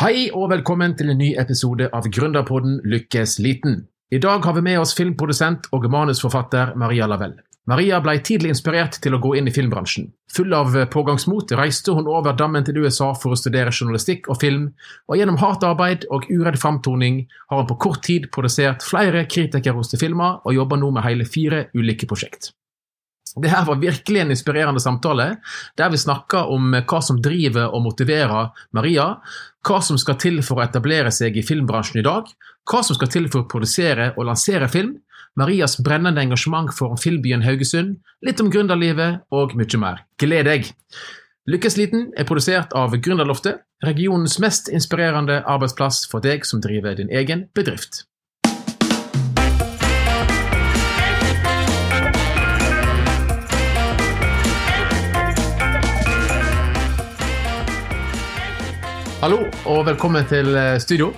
Hei og velkommen til en ny episode av Gründerpodden Lykkes liten. I dag har vi med oss filmprodusent og manusforfatter Maria Lavell. Maria ble tidlig inspirert til å gå inn i filmbransjen. Full av pågangsmot reiste hun over dammen til USA for å studere journalistikk og film, og gjennom hardt arbeid og uredd framtoning har hun på kort tid produsert flere kritikerroste filmer og jobber nå med hele fire ulike prosjekt. Det her var virkelig en inspirerende samtale, der vi snakka om hva som driver og motiverer Maria, hva som skal til for å etablere seg i filmbransjen i dag, hva som skal til for å produsere og lansere film, Marias brennende engasjement for filmbyen Haugesund, litt om gründerlivet og mye mer. Gled deg! Lykkesliten er produsert av Gründerloftet, regionens mest inspirerende arbeidsplass for deg som driver din egen bedrift. Hallo og velkommen til eh, studio.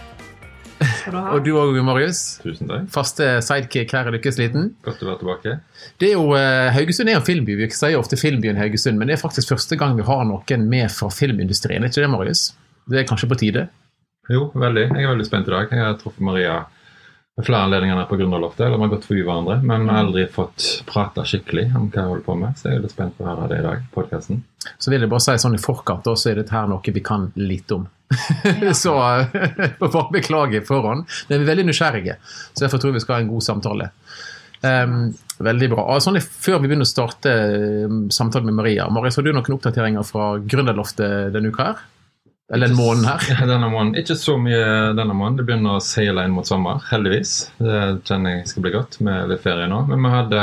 skal du ha. Og du òg, Marius. Tusen takk. Faste sidekick her i Lykkesliten. Godt å være tilbake. Det er jo, eh, Haugesund er en filmby. Vi sier ofte filmbyen Haugesund, men det er faktisk første gang vi har noen med fra filmindustrien. Er ikke det, Marius? Det er kanskje på tide? Jo, veldig. Jeg er veldig spent i dag. Jeg har truffet Maria ved flere anledninger på Gründerloftet. Eller vi har gått forbi hverandre, men vi har aldri fått prata skikkelig om hva jeg holder på med. Så jeg er litt spent på å høre det i dag. podcasten. Så vil jeg bare si sånn i forkant, da, så er dette her noe vi kan lite om. så bare beklage i forhånd. Men vi er veldig nysgjerrige, så derfor tror jeg vi skal ha en god samtale. Um, veldig bra. Og sånn, før vi begynner å starte um, samtalen med Maria, Marius, har du noen oppdateringer fra Gründerloftet denne uka her? Eller den måneden her? Denne måneden. Ikke så mye denne måneden. Det begynner å seile inn mot sommer, heldigvis. Det kjenner jeg skal bli godt med litt ferie nå. Men vi hadde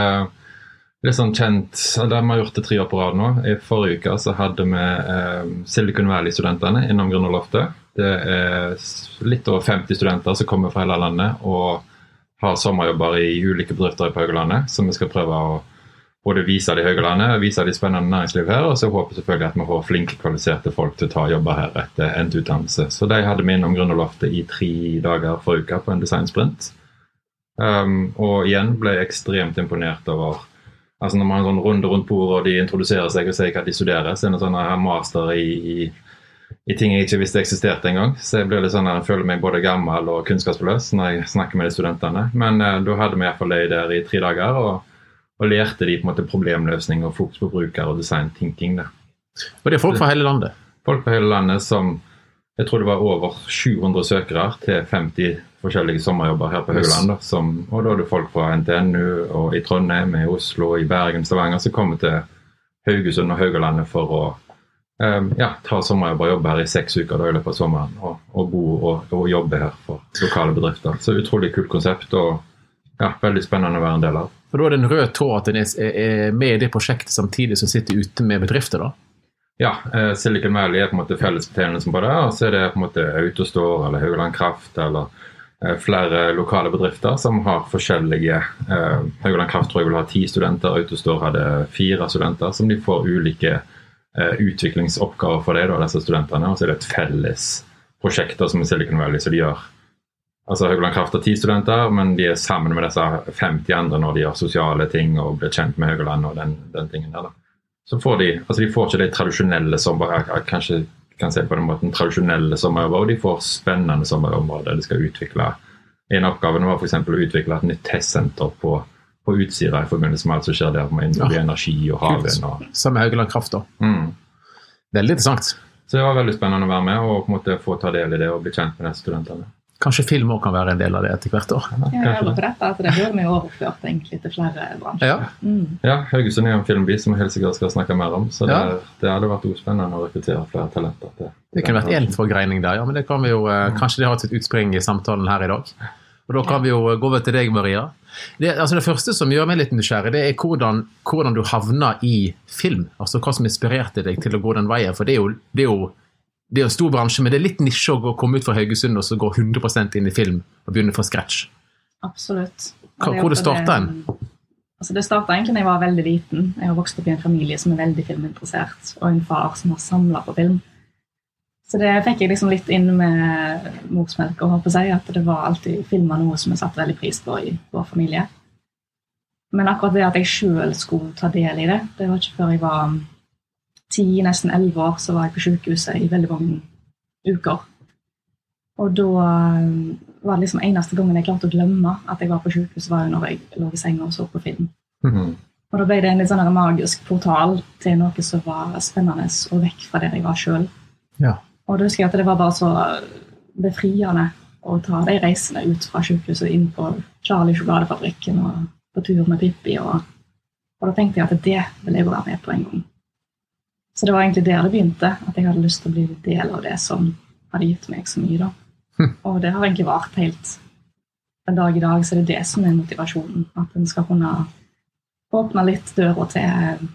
litt sånn kjent Vi har gjort det tre år på rad nå. I forrige uke så hadde vi eh, Silicon Valley-studentene innom Gründerloftet. Det er litt over 50 studenter som kommer fra hele landet og har sommerjobber i ulike bedrifter på Haugalandet, som vi skal prøve å både vise de og vise det spennende næringsliv her, og så håper jeg selvfølgelig at vi får flinke, kvalifiserte folk til å ta jobber her etter endt utdannelse. Så de hadde vi innom Gründerloftet i tre dager for uka på en designsprint. Um, og igjen ble jeg ekstremt imponert over altså Når man har sånn runde rundt bordet og de introduserer seg og sier hva de studerer, så er det sånn jeg har master i, i, i ting jeg ikke visste eksisterte engang. Så jeg blir litt sånn jeg føler meg både gammel og kunnskapsløs når jeg snakker med de studentene. Men uh, da hadde vi iallfall de der i tre dager. og, og lærte de på en måte problemløsning og fokus på bruker og design thinking. Da. Og det er folk fra hele landet. Folk fra hele landet som Jeg tror det var over 700 søkere til 50 forskjellige sommerjobber her på Yes. Høgland. Da, og da er det folk fra NTNU og i Trondheim, i Oslo, i Bergen, Stavanger som kommer til Haugesund og Haugalandet for å um, ja, ta sommerjobber, og jobbe her i seks uker da, i løpet av sommeren. Og, og bo og, og jobbe her for lokale bedrifter. Så utrolig kult konsept og ja, veldig spennende å være en del av. Og da er det en rød tråd at en er med i det prosjektet samtidig som sitter ute med bedrifter, da? Ja, eh, Silicon Valley er på en måte fellesbetegnelsen på det. Og så er det på en måte Autostore eller Haugaland Kraft eller eh, flere lokale bedrifter som har forskjellige eh, Haugaland Kraft tror jeg vil ha ti studenter, Autostore hadde fire studenter. Som de får ulike eh, utviklingsoppgaver for det, da, disse studentene. Og så er det et felles prosjekt som Silicon Valley, så de gjør Altså Haugland Kraft har ti studenter, men de er sammen med disse 50 andre når de gjør sosiale ting og blir kjent med Haugland og den, den tingen der. da. Så får de altså de får ikke de tradisjonelle sommer, jeg- jeg kanskje kan si på den måten, tradisjonelle sommerjobber, og de får spennende sommerområder der de skal utvikle En av oppgavene var f.eks. å utvikle et nytt testsenter på, på Utsira i forbindelse med alt som skjer der med Ja. energi og havvind. og Sammen med Haugaland Kraft, da. mm. Veldig interessant. Så det var veldig spennende å være med og på en måte få ta del i det og bli kjent med de studentene. Kanskje film òg kan være en del av det etter hvert år. Jeg Kanskje på dette altså det burde vi jo overført egentlig til flere bransjer. Ja. Mm. Ja, Haugesund er en filmby som vi helt sikkert skal snakke mer om. Så det, Ja. det hadde vært spennende å rekruttere flere talenter. til Det kunne vært én forgreining der, ja, men det kan vi jo, eh, kanskje det har sitt utspring i samtalen her i dag. Og Da kan vi jo gå over til deg, Maria. Det, altså det første som gjør meg litt nysgjerrig, det er hvordan, hvordan du havna i film. Altså Hva som inspirerte deg til å gå den veien. For det er jo, det er jo, det er en stor bransje, men det er litt nisje å komme ut fra Haugesund og så gå 100% inn i film og begynne fra scratch. Absolutt. Hva- hvor det startet en? Altså det starta egentlig da jeg var veldig liten. Jeg har vokst opp i en familie som er veldig filminteressert, og en far som har samla på film. Så det fikk jeg liksom litt inn med morsmelk og håper å si at det var alltid filma noe som jeg satte veldig pris på i vår familie. Men akkurat det at jeg sjøl skulle ta del i det, det var ikke før jeg var ti, nesten elleve år, så var jeg på sykehuset i veldig mange uker. Og da eh, var det liksom eneste gangen jeg klarte å glemme at jeg var på sykehus, var jo når jeg lå i senga og så på film. Mhm. Og da ble det en litt sånn magisk portal til noe som var spennende og vekk fra der jeg var sjøl. Ja. Og da husker jeg at det var bare så befriende å ta de reisene ut fra sykehuset inn på Charlie sjokoladefabrikken og på tur med Pippi. Og, og da tenkte jeg at det ville jeg jo være med på en gang. Så det var egentlig der det begynte, at jeg hadde lyst til å bli en del av det som hadde gitt meg så mye. da. Hm. Og det har egentlig vart helt en dag i dag, så det er det som er motivasjonen. At en skal kunne åpne litt døra til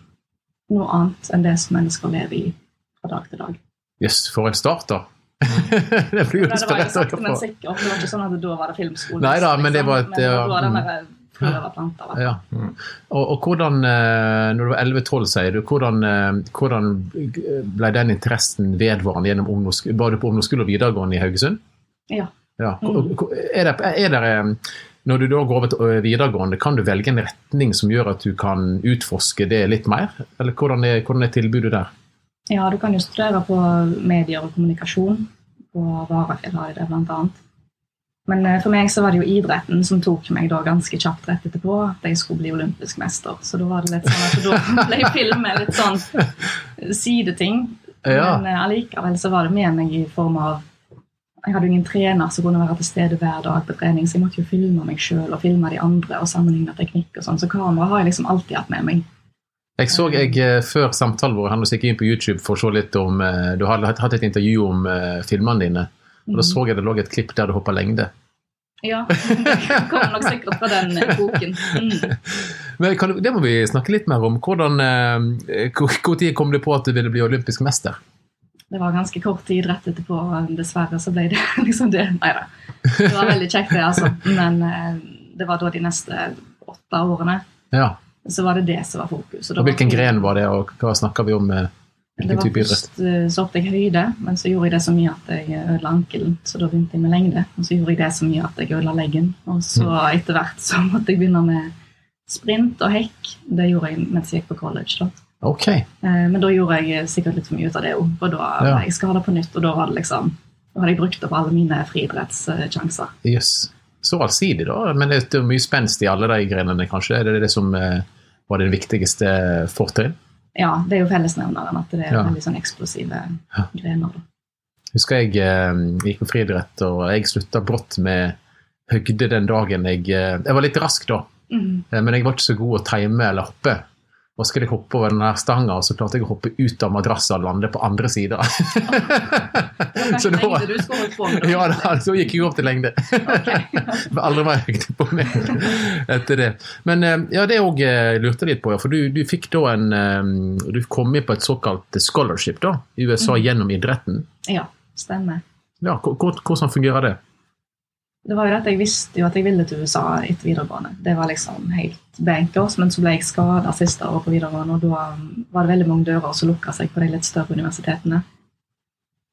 noe annet enn det som mennesker lever i fra dag til dag. Jøss, for en start, da. det blir jo det var jo å høre men på. sikkert. Det var ikke sånn at da var det filmskole. Nei da, men det var et- men det var ja, den mm. Ja. Og, og hvordan, eh, når du var 11-12, sier du, hvordan, eh, hvordan ble den interessen vedvarende gjennom ungdoms, Var du på ungdomsskole og videregående i Haugesund? Ja. Ja. Mm. Er det, er det, eh, når du da går over til videregående, kan du velge en retning som gjør at du kan utforske det litt mer? Eller hvordan er, hvordan er tilbudet der? Ja, du kan jo studere på medier og kommunikasjon på Varafjell har de det, blant annet. Men eh, for meg så var det jo idretten som tok meg da ganske kjapt rett etterpå at jeg skulle bli olympisk mester. Så da var det litt sånn at da ble filmet litt sånn sideting. Ja. Men eh, allikevel så var det med meg i form av Jeg hadde jo ingen trener som kunne være til stede hver dag på trening, så jeg måtte jo filme meg sjøl og filme de andre og sammenligne teknikk og sånn. Så kamera har jeg liksom alltid hatt med meg. Jeg så jeg eh, før samtalen vår, han gikk inn på YouTube for å se litt om eh, Du hadde hatt et intervju om eh, filmene dine. Og da så jeg det lå et klipp der du hoppa lengde. Ja, det kommer nok sikkert fra den eh, boken. Mm. Men kan, Det må vi snakke litt mer om. Hvordan, eh, hvor, kom du på at du ville bli olympisk mester? Det var ganske kort tid rett etterpå, og dessverre så ble det liksom det. Nei da. Det var veldig kjekt, det, altså. Men eh, det var da de neste åtte årene Ja. så var det det som var fokus. Og hvilken gren var det, og hva snakker vi om? eh, Det var først eh, så hoppet jeg høyde, men så gjorde jeg det så mye at jeg ødela ankelen. Så da begynte jeg med lengde. Og så gjorde jeg det så mye at jeg ødela leggen. Og så Mm. etter hvert så måtte jeg begynne med sprint og hekk. Det gjorde jeg mens jeg gikk på college. da. Ok. Eh, Men da gjorde jeg sikkert litt for mye ut av det òg. For da Ja. skal ha det på nytt, og da var det liksom Da hadde jeg brukt opp alle mine friidrettssjanser. Jøss. Så allsidig, da. Men det er mye spenst i alle de grenene, kanskje? Er det det som eh, var det viktigste fortrinn? Ja, det er jo fellesnevneren at det er Ja. veldig sånn eksplosive Ja. grener. Husker jeg eh, gikk på friidrett, og jeg slutta brått med høgde den dagen jeg eh, Jeg var litt rask da, mm. eh, men jeg var ikke så god å time eller hoppe. Og skulle jeg hoppe over den der stanga, og så klarte jeg å hoppe ut av madrassen og lande på andre sida. Så med. ja, da, så gikk jeg opp til lengde. Men aldri mer høyde på meg etter det. Men eh, ja, det òg lurte jeg litt på, ja, for du, du fikk da en eh, Du kom med på et såkalt scholarship da, i USA Mhm. gjennom idretten. Ja, stemmer. Ja, hvor- hvor- Hvordan fungerer det? Det var jo det at Jeg visste jo at jeg ville til USA etter videregående. Det var liksom helt bankers, Men så ble jeg skada siste året på videregående, og da var det veldig mange dører som lukka seg på de litt større universitetene.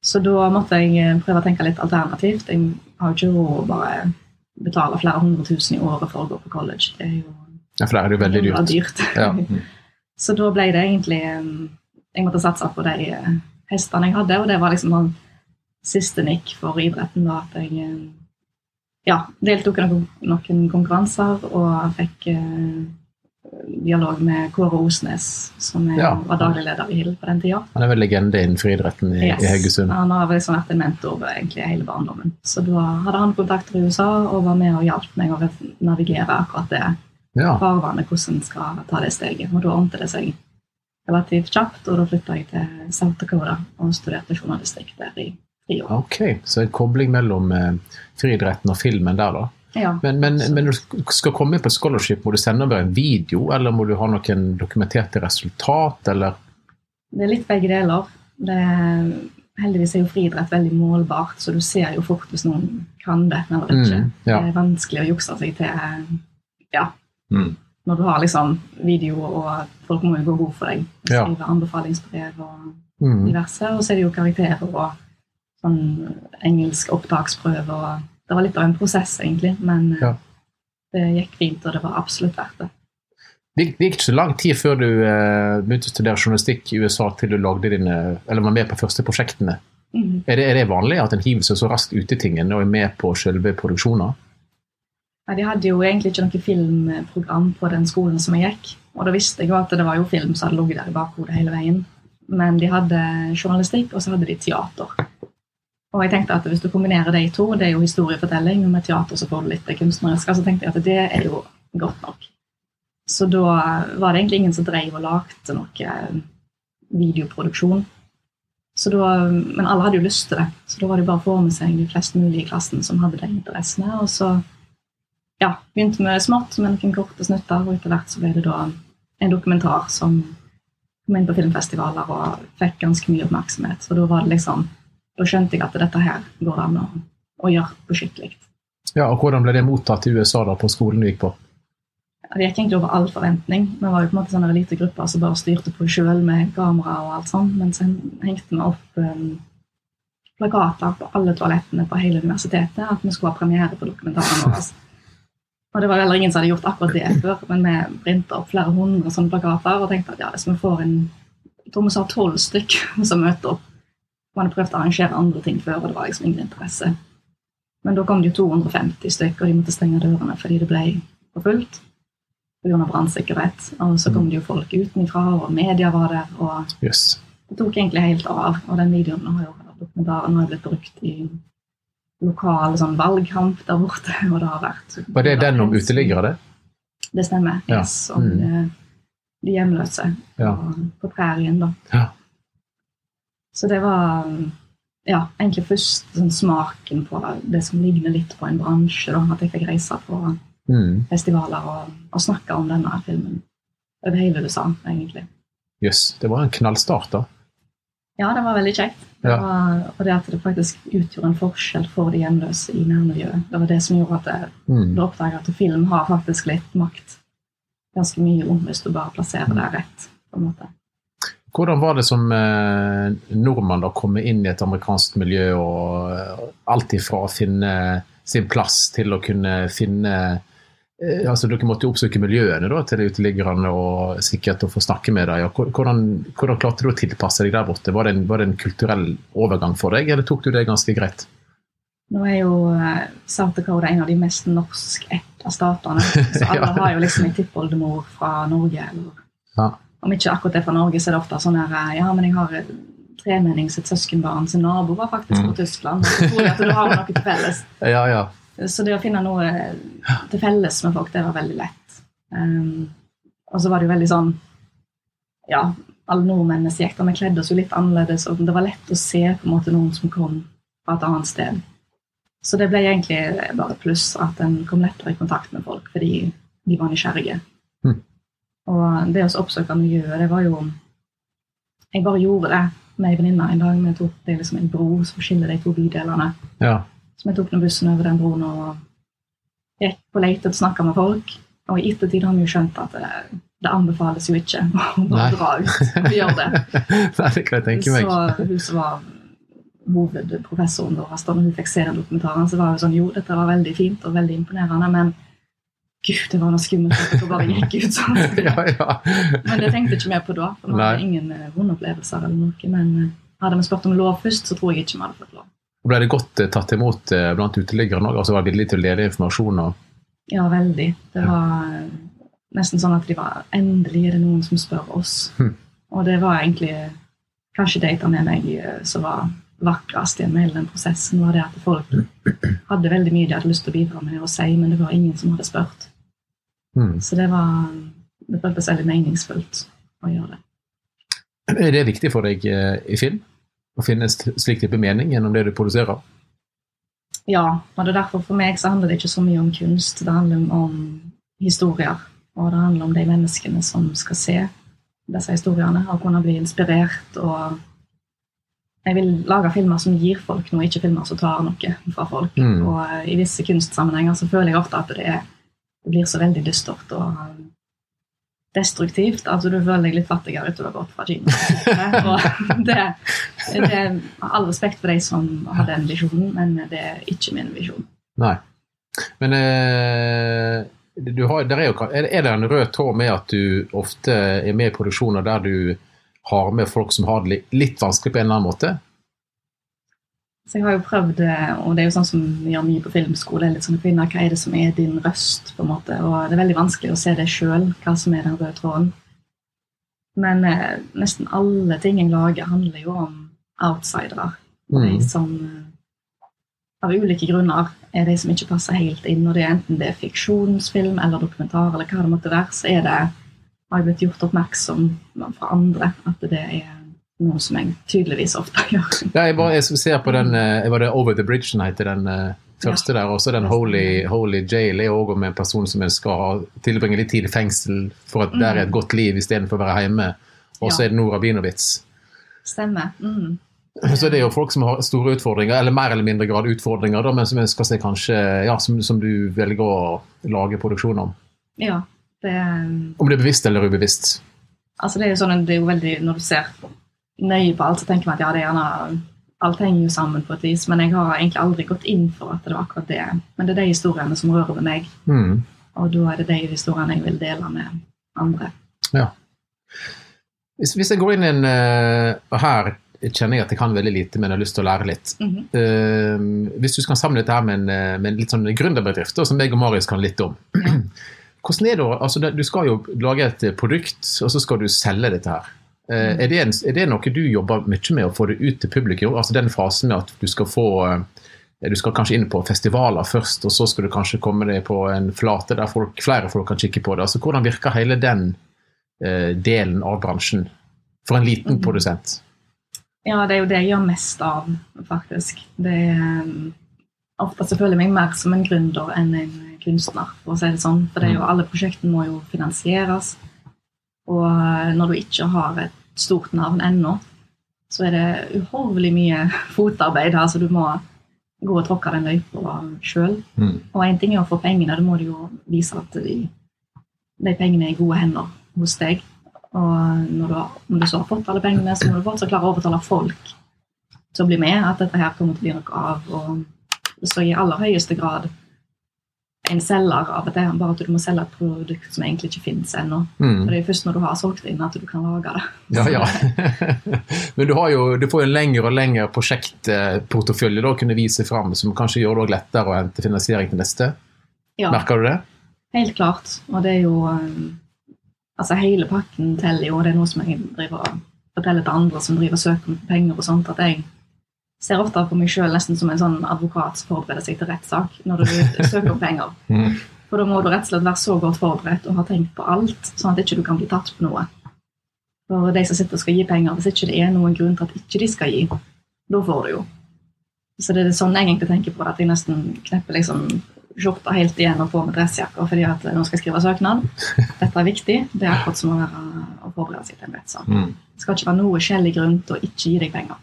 Så da måtte jeg eh, prøve å tenke litt alternativt. Jeg har jo ikke råd å bare betale flere hundre tusen i året for å gå på college. Det er jo Ja, For det er jo veldig dyrt. dyrt. Ja. Så da ble det egentlig eh, Jeg måtte satse på de eh, hestene jeg hadde, og det var liksom sånn siste nikk for idretten. da, at jeg ja, deltok i noen, noen konkurranser og fikk eh, dialog med Kåre Osnes, som er, Ja. var daglig leder i Hill på den tida. Han er vel legende innenfor idretten i, i Haugesund. Han har liksom vært en mentor egentlig hele barndommen. Så da hadde han kontakter i USA og var med og hjalp meg å navigere akkurat det Ja. farvannet, hvordan en skal ta det steget. Og da ordnet det seg relativt kjapt, og da flytta jeg til South Dakota og studerte journalistikk der i år. Ok, så en kobling mellom eh, friidretten og filmen der, da. Ja, Men, men, men når du skal komme inn på et scholarship, må du sende over en video, eller må du ha noen dokumenterte resultat, eller? Det er litt begge deler. Det er, heldigvis er jo friidrett veldig målbart, så du ser jo fort hvis noen kan det eller ikke. Mm, ja. Det er vanskelig å jukse seg til ja, Mm. når du har liksom video, og folk må jo gå god for deg. Ja. Skrive anbefalingsbrev og Mm. diverse. Og så er det jo karakterer og sånn engelsk opptaksprøve. og Det var litt av en prosess, egentlig, men eh, Ja. det gikk fint, og det var absolutt verdt det. Det gikk, det gikk ikke så lang tid før du eh, begynte å studere journalistikk i USA til du lagde dine, eller var med på første prosjektene. Mhm. Er det, er det vanlig at en hiver seg så raskt ut i tingene og er med på selve produksjoner? Ja, de hadde jo egentlig ikke noe filmprogram på den skolen som jeg gikk. Og da visste jeg jo at det var jo film som hadde ligget der i bakhodet hele veien. Men de hadde journalistikk, og så hadde de teater. Og jeg tenkte at hvis du kombinerer de to, det er jo historiefortelling, og med teater så får du litt det kunstneriske, så tenkte jeg at det er jo godt nok. Så da var det egentlig ingen som drev og lagde noe eh, videoproduksjon. Da, men alle hadde jo lyst til det, så da var det bare å få med seg de flest mulig i klassen som hadde de interessene. Og så ja, begynte vi smått med noen korte snutter, og etter hvert så ble det da en dokumentar som kom inn på filmfestivaler og fikk ganske mye oppmerksomhet. Så da var det liksom, da skjønte jeg at dette her går an å, å gjøre på skikkelig. Ja, og Hvordan ble det mottatt i USA da på skolen du gikk på? Det gikk egentlig over all forventning. Vi var jo på en måte sånne lite grupper som bare styrte på sjøl med kamera og alt sånt, men så hengte vi opp um, plakater på alle toalettene på hele universitetet at vi skulle ha premiere på dokumentaren vår. Og det var heller ingen som hadde gjort akkurat det før, men vi printa opp flere hundre sånne plakater og tenkte at ja, hvis vi får en jeg tror vi sa tolv stykk som møter opp Vi hadde prøvd å arrangere andre ting før, og det var liksom ingen interesse. Men da kom det jo 250 stykker, og de måtte stenge dørene fordi det ble for fullt pga. brannsikkerhet. Og så kom det jo folk utenfra, og media var der. og yes. det tok egentlig helt av. Og den videoen har jo dokumentaren har blitt brukt i lokal sånn valgkamp der borte. og det har vært... Var det den om uteliggere, det? Det stemmer. Ja. Yes, om Mm. de, de hjemløse Ja. på, på prærien, da. Ja. Så det var ja, egentlig først sånn smaken på det som ligner litt på en bransje. da, At jeg fikk reise på Mm. festivaler og, og snakke om denne filmen over hele USA, egentlig. Jøss. Det var en knallstart, da. Ja, det var veldig kjekt. Det Ja. var, og det at det faktisk utgjorde en forskjell for de hjemløse i nærmiljøet. Det var det som gjorde at jeg Mm. da oppdaga at film har faktisk litt makt. Ganske mye om hvis du bare plasserer det rett. på en måte. Hvordan var det som eh, nordmann da komme inn i et amerikansk miljø og eh, alt ifra å finne sin plass til å kunne finne eh, altså Dere måtte jo oppsøke miljøene da, til uteliggerne og sikkert å få snakke med dem. Hvordan, hvordan klarte du å tilpasse deg der borte? Var det, en, var det en kulturell overgang for deg, eller tok du det ganske greit? Nå er jo South Dakota en av de mest norskætta statene. Så alle har jo liksom en tippoldemor fra Norge. Eller, Ja. Om ikke akkurat det fra Norge, så er det ofte sånn her eh, Ja, men jeg har eh, tremenning sitt søskenbarn sin nabo var faktisk Mm. på Tyskland. Så tror jeg at du har noe til felles. Ja, ja. Så det å finne noe til felles med folk, det var veldig lett. Um, og så var det jo veldig sånn Ja, alle nordmennene som gikk der, vi kledde oss jo litt annerledes, og det var lett å se på en måte noen som kom fra et annet sted. Så det ble egentlig bare pluss at en kom lettere i kontakt med folk, fordi de var nysgjerrige. Og det å oppsøke miljøet, det var jo Jeg bare gjorde det med ei venninne en dag. Vi tok det er liksom en bro som skiller de to bydelene. ja. Så vi tok nå bussen over den broen og gikk på leit og snakka med folk. Og i ettertid har vi jo skjønt at det, det anbefales jo ikke å bare dra ut og gjøre det. Nei, det kan jeg tenke meg. Så hun som var hovedprofessoren da, da hun fikk se den dokumentaren, så var hun sånn Jo, dette var veldig fint og veldig imponerende, men gud, det var noe skummelt dere bare gikk ut sånn. ja, ja. Men det tenkte ikke vi på da, for vi hadde ingen eh, vondopplevelser eller noe. Men eh, hadde vi spurt om lov først, så tror jeg ikke vi hadde fått lov. Ble det godt eh, tatt imot blant uteliggerne òg? Altså var villige til å dele informasjon? Og... Ja, veldig. Det var nesten sånn at de var Endelig er det noen som spør oss. Hm. Og det var egentlig kanskje det jeg meg som var vakrest i hele den prosessen, var det at folk hadde veldig mye de hadde lyst til å bidra med og si, men det var ingen som hadde spurt. Hmm. Så det var det føltes veldig meningsfullt å gjøre det. Er det viktig for deg eh, i film? Å finne slik type mening gjennom det du produserer? Ja, og det er derfor for meg så handler det ikke så mye om kunst. Det handler om historier. Og det handler om de menneskene som skal se disse historiene og kunne bli inspirert. Og jeg vil lage filmer som gir folk noe, ikke filmer som tar noe fra folk. Mm. Og i visse kunstsammenhenger så føler jeg ofte at det, er, det blir så veldig dystert og eh, destruktivt. Altså du føler deg litt fattigere etter du har gått fra Kina. Det, det er all respekt for de som har den visjonen, men det er ikke min visjon. Nei. Men eh, du har, er, jo, er det en rød tråd med at du ofte er med i produksjoner der du har med folk som har det litt vanskelig på en eller annen måte? Så jeg har jo prøvd og det er jo sånn som vi gjør mye på filmskole, litt sånn kvinner, hva er det som er din røst, på en måte. Og det er veldig vanskelig å se det sjøl, hva som er den røde tråden. Men eh, nesten alle ting jeg lager, handler jo om outsidere. De Mm. som eh, av ulike grunner er de som ikke passer helt inn. Og det er enten det er fiksjonsfilm eller dokumentar, eller hva det måtte være, så er det, har jeg blitt gjort oppmerksom fra andre at det er noe som jeg tydeligvis ofte gjør. Ja, jeg, bare, jeg ser på den eh, Var det Over the Bridge heter, den eh, første der? Også den Holy, Holy Jail er også om en person som skal tilbringe litt tid i fengsel for at der er et godt liv istedenfor å være hjemme. Og så Ja. er det Nora Rabinowitz. Stemmer. Mm. Så det er jo folk som har store utfordringer, eller mer eller mindre grad utfordringer, da, men som seg kanskje Ja, som, som du velger å lage produksjon om. Ja. Det, Om det er bevisst eller ubevisst. altså det er jo sånn, det er jo veldig, Når du ser nøye på alt, så tenker man at ja, det er gjerne Alt henger jo sammen på et vis, men jeg har egentlig aldri gått inn for at det var akkurat det. Men det er de historiene som rører ved meg, Mm. og da er det de historiene jeg vil dele med andre. Hvis, hvis jeg går inn i en eh, Og her kjenner jeg at jeg kan veldig lite, men jeg har lyst til å lære litt. Mm -hmm. uh, hvis du skal samle dette her med en, eh, med en litt sånn gründerbedrift, som jeg og Marius kan litt om. Ja. Hvordan er det, altså Du skal jo lage et produkt, og så skal du selge dette her. Eh, er, det en, er det noe du jobber mye med å få det ut til publikum? Altså Den fasen med at du skal få eh, du skal kanskje inn på festivaler først, og så skal du kanskje komme deg på en flate der folk, flere folk kan kikke på det. Altså Hvordan virker hele den eh, delen av bransjen for en liten mm. produsent? Ja, det er jo det jeg gjør mest av, faktisk. Det er, um, ofte så føler jeg meg mer som en gründer enn en kunstner, for å si det sånn. For det jo, alle prosjektene må jo finansieres. Og når du ikke har et stort navn ennå, så er det uhorvelig mye fotarbeid. Altså du må gå og tråkke den løypa sjøl. Mm. Og én ting er å få pengene, da må du jo vise at de, de pengene er i gode hender hos deg. Og når du, om du så har fått alle pengene, så må du fortsatt klare å overtale folk til å bli med, at dette her kommer til å bli noe av. Og så i aller høyeste grad en selger av dette, her, bare at du må selge et produkt som egentlig ikke finnes ennå. Mm. Det er først når du har solgt inn, at du kan lage det. Ja, ja. Men du, har jo, du får en lengre og lengre prosjektportefølje da, kunne vise fram, som kanskje gjør det lettere å hente finansiering til neste. Ja, Merker du det? helt klart. Og det er jo um, Altså, hele pakken teller jo, og det er noe som jeg driver og forteller til andre som driver og søker om penger og sånt, at jeg ser ofte på meg sjøl nesten som en sånn advokat som forbereder seg til rettssak når du søker penger. Mm. For da må du rett og slett være så godt forberedt og ha tenkt på alt, sånn at ikke du kan bli tatt på noe. For de som sitter og skal gi penger, hvis ikke det er noen grunn til at ikke de skal gi, da får du jo. Så det er sånn jeg egentlig tenker på det, at jeg nesten knepper liksom skjorta helt igjen og på med dressjakker fordi at nå skal jeg skrive søknad. Dette er viktig. Det er akkurat som å, være, å forberede seg til en rettssak. Mm. Det skal ikke være noe skjellig grunn til å ikke gi deg penger.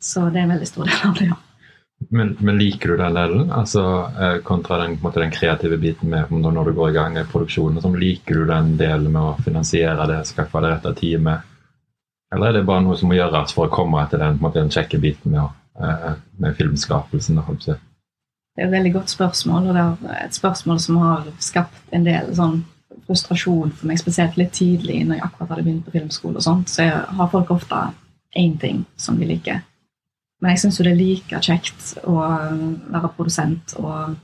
Så det er en veldig stor del av det, ja. Men, men liker du den delen? Altså, eh, kontra den, måte, den kreative biten med når du går i gang med produksjonen. Sånn, liker du den delen med å finansiere det, skaffe det rette teamet? Eller er det bare noe som må gjøres for å komme etter den, måte, den kjekke biten med, å, eh, med filmskapelsen? Det er et veldig godt spørsmål, og det er et spørsmål som har skapt en del sånn frustrasjon for meg, spesielt litt tidlig når jeg akkurat hadde begynt på filmskole og sånt. Så har folk ofte én ting som de liker. Men jeg syns jo det er like kjekt å være produsent og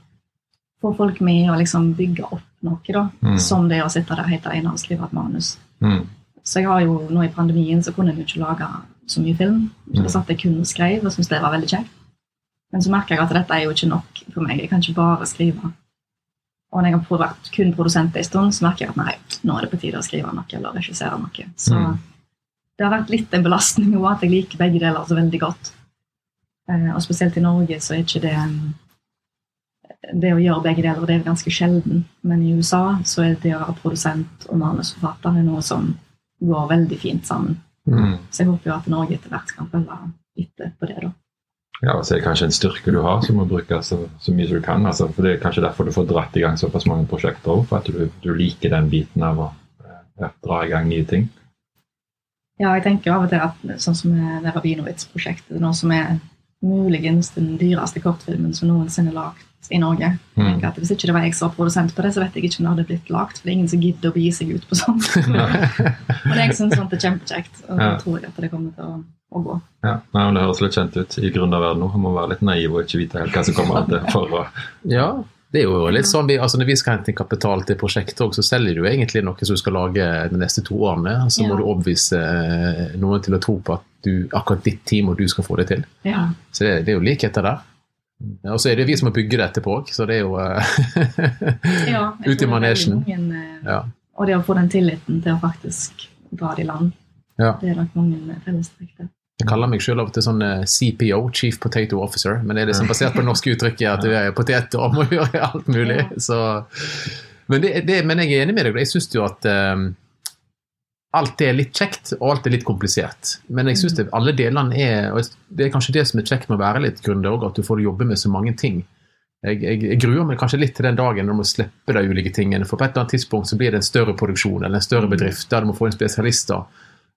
få folk med og liksom bygge opp noe, da. Mm. Som det å sitte der helt alene og skrive et manus. Mm. Så jeg har jo, nå i pandemien så kunne jeg jo ikke lage så mye film. Så Mm. da satt jeg kun og skrev og syntes det var veldig kjekt. Men så merker jeg at dette er jo ikke nok for meg. Jeg kan ikke bare skrive. Og når jeg har vært kun produsent en stund, så merker jeg at nei, nå er det på tide å skrive noe eller regissere noe. Så Mm. det har vært litt en belastning òg, at jeg liker begge deler så veldig godt. Eh, og spesielt i Norge så er ikke det Det å gjøre begge deler, det er ganske sjelden. Men i USA så er det å være produsent og manusforfatter noe som går veldig fint sammen. Mm. Så jeg håper jo at Norge etter hvert kan følge etter på det, da. Ja, og så er det kanskje en styrke du har som må brukes så, så mye som du kan. Altså, for Det er kanskje derfor du får dratt i gang såpass mange prosjekter også, for at du, du liker den biten av å eh, ja, dra i gang nye ting. Ja, jeg tenker av og til at sånn som det Rabinowitz-prosjektet, det er som er muligens den dyreste kortfilmen som noensinne er lagd i Norge. Mm. at Hvis ikke det var jeg som var produsent på det, så vet jeg ikke om det hadde blitt lagd. For det er ingen som gidder å begi seg ut på sånt. Men jeg syns sånt er kjempekjekt, og Ja. tror jeg at det kommer til å å gå. Ja, Nei, men Det høres litt kjent ut i gründerverdenen. Man må være litt naiv og ikke vite helt hva som kommer etter. for å... Ja, det er jo litt sånn, vi, altså Når vi skal hente inn kapital til prosjektet, også, så selger du egentlig noe som du skal lage de neste to årene. Så må Ja. du overbevise eh, noen til å tro på at du, akkurat ditt team og du skal få det til. Ja. Så det, det er jo likheter der. Og så er det vi som må bygge det etterpå òg, så det er jo eh, Ja, Ute Ut i manesjen. mange, eh, Ja. Og det å få den tilliten til å faktisk dra det i land, Ja. det er nok mange fellestrekk der. Jeg kaller meg selv av og til sånn eh, CPO, Chief Potato Officer, men det er liksom basert på det norske uttrykket at du er potet og må gjøre alt mulig. Så, men, det, det, men jeg er enig med deg. Jeg syns jo at eh, alt er litt kjekt, og alt er litt komplisert. Men jeg syns alle delene er og Det er kanskje det som er kjekt med å være litt gründer òg, at du får jobbe med så mange ting. Jeg, jeg, jeg gruer meg kanskje litt til den dagen når du må slippe de ulike tingene. For på et eller annet tidspunkt så blir det en større produksjon eller en større bedrift der du må få inn spesialister.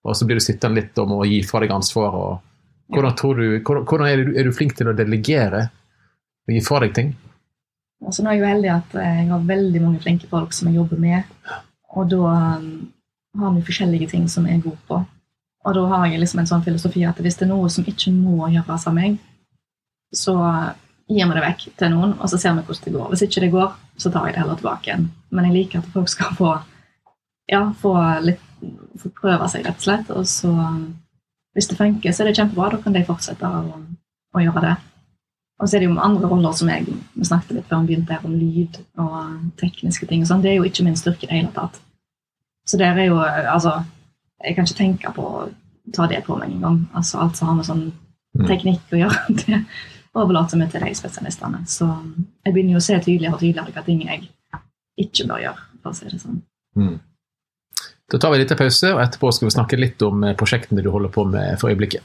Og så blir du sittende litt om å gi fra deg ansvar. og hvordan, tror du, hvordan, er, du, er du flink til å delegere og gi fra deg ting? Altså, nå er jeg jo heldig at jeg har veldig mange flinke folk som jeg jobber med. Og da um, har vi forskjellige ting som jeg god på. Og da har jeg liksom en sånn filosofi at hvis det er noe som ikke må gjøres av meg, så gir vi det vekk til noen, og så ser vi hvordan det går. Hvis ikke det går, så tar jeg det heller tilbake igjen. Men jeg liker at folk skal få, ja, få, litt, få prøve seg, rett og slett. Og så, hvis det funker, så er det kjempebra. Da kan de fortsette å, å gjøre det. Og så er det jo andre roller som jeg vi snakket litt før vi begynte her om lyd og tekniske ting. og sånn, Det er jo ikke min styrke i det hele tatt. Så det er jo Altså, jeg kan ikke tenke på å ta det på meg engang. Altså, alt som har med sånn Mm. teknikk å gjøre, det overlater vi til de spesialistene. Så jeg begynner jo å se tydeligere og tydeligere hva ting jeg ikke bør gjøre. for å si det sånn. Mm. Da tar vi en liten pause, og etterpå skal vi snakke litt om eh, prosjektene du holder på med for øyeblikket.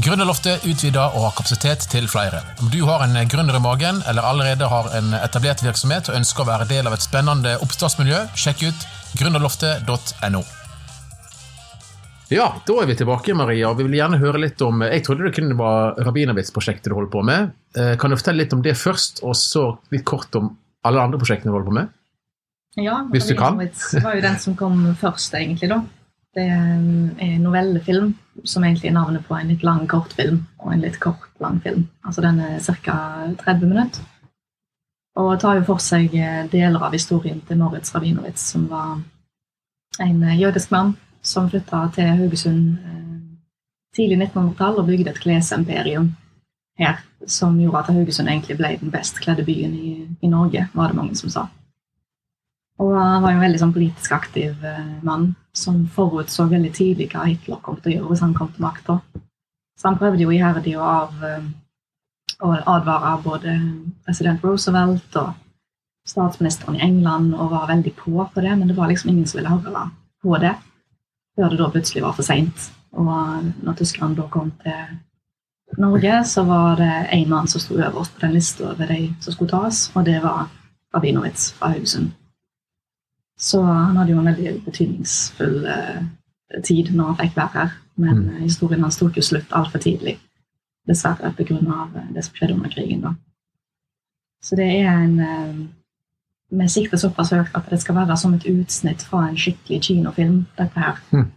Gründerloftet utvider og har kapasitet til flere. Om du har en gründer i magen eller allerede har en etablert virksomhet og ønsker å være del av et spennende oppstartsmiljø, sjekk ut gründerloftet.no. Ja, da er vi tilbake, Maria. Vi vil gjerne høre litt om Jeg trodde det kunne være Rabinavits prosjektet du holder på med. Eh, Kan du fortelle litt om det først, og så litt kort om alle andre prosjektene du holder på med? Ja, Hvis du kan. Var jo den som kom først, egentlig. da. Det er en novellefilm som egentlig er navnet på en litt lang kortfilm og en litt kort lang film. Altså Den er ca. 30 minutter. Og tar jo for seg eh, deler av historien til Moritz Rabinowitz, som var en eh, jødisk mann som flytta til Haugesund eh, tidlig 1900-tall og bygde et klesimperium her, som gjorde at Haugesund egentlig ble den best kledde byen i, i Norge, var det mange som sa. Og han var jo en veldig sånn politisk aktiv mann som forutså veldig tidlig hva Hitler kom til å gjøre hvis han kom til makta. Så han prøvde jo iherdig å, av, eh, advarer både president Roosevelt og statsministeren i England og var veldig på på det, men det var liksom ingen som ville høre på det før det da plutselig var for seint. Og når tyskerne da kom til Norge, så var det én mann som sto øverst på den lista over de som skulle tas, og det var Rabinowitz fra Haugesund. Så han hadde jo en veldig betydningsfull eh, tid når han fikk være her. Men Mm. historien hans tok jo slutt altfor tidlig. Dessverre pga. det som skjedde under krigen. da. Så det er en eh, Vi sikter såpass høyt at det skal være som et utsnitt fra en skikkelig kinofilm. dette her. Mm.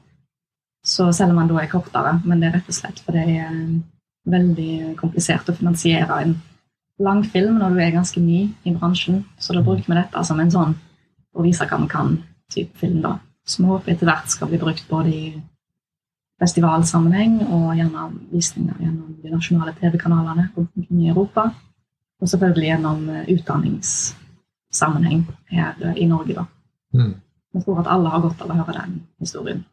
Så selv om den da er kortere, men det er rett og slett for det er eh, veldig komplisert å finansiere en langfilm når du er ganske ny i bransjen. Så da bruker vi dette som en sånn å vise hva vi kan type film. da. Som vi håper etter hvert skal bli brukt både i festivalsammenheng og gjennom visninger gjennom de nasjonale TV-kanalene rundt omkring i Europa. Og selvfølgelig gjennom eh, utdanningssammenheng her eh, i Norge. da. Mm. Jeg tror at alle har godt av å høre den historien.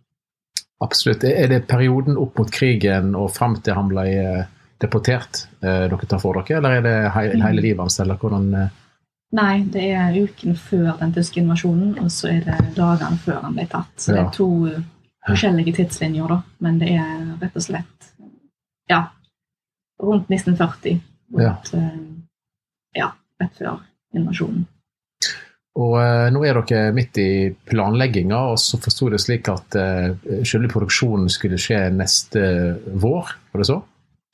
Absolutt. Er det perioden opp mot krigen og fram til han ble eh, deportert eh, dere tar for dere, eller er det he hele livet hans? eller hvordan... eh, Nei, det er uken før den tyske invasjonen, og så er det dagene før han ble tatt. Så det er to forskjellige tidslinjer, da. Men det er rett og slett ja, rundt 1940. Rundt, uh, ja, rett før invasjonen. Og eh, nå er dere midt i planlegginga, og så forsto det slik at eh, selve produksjonen skulle skje neste vår, var det så?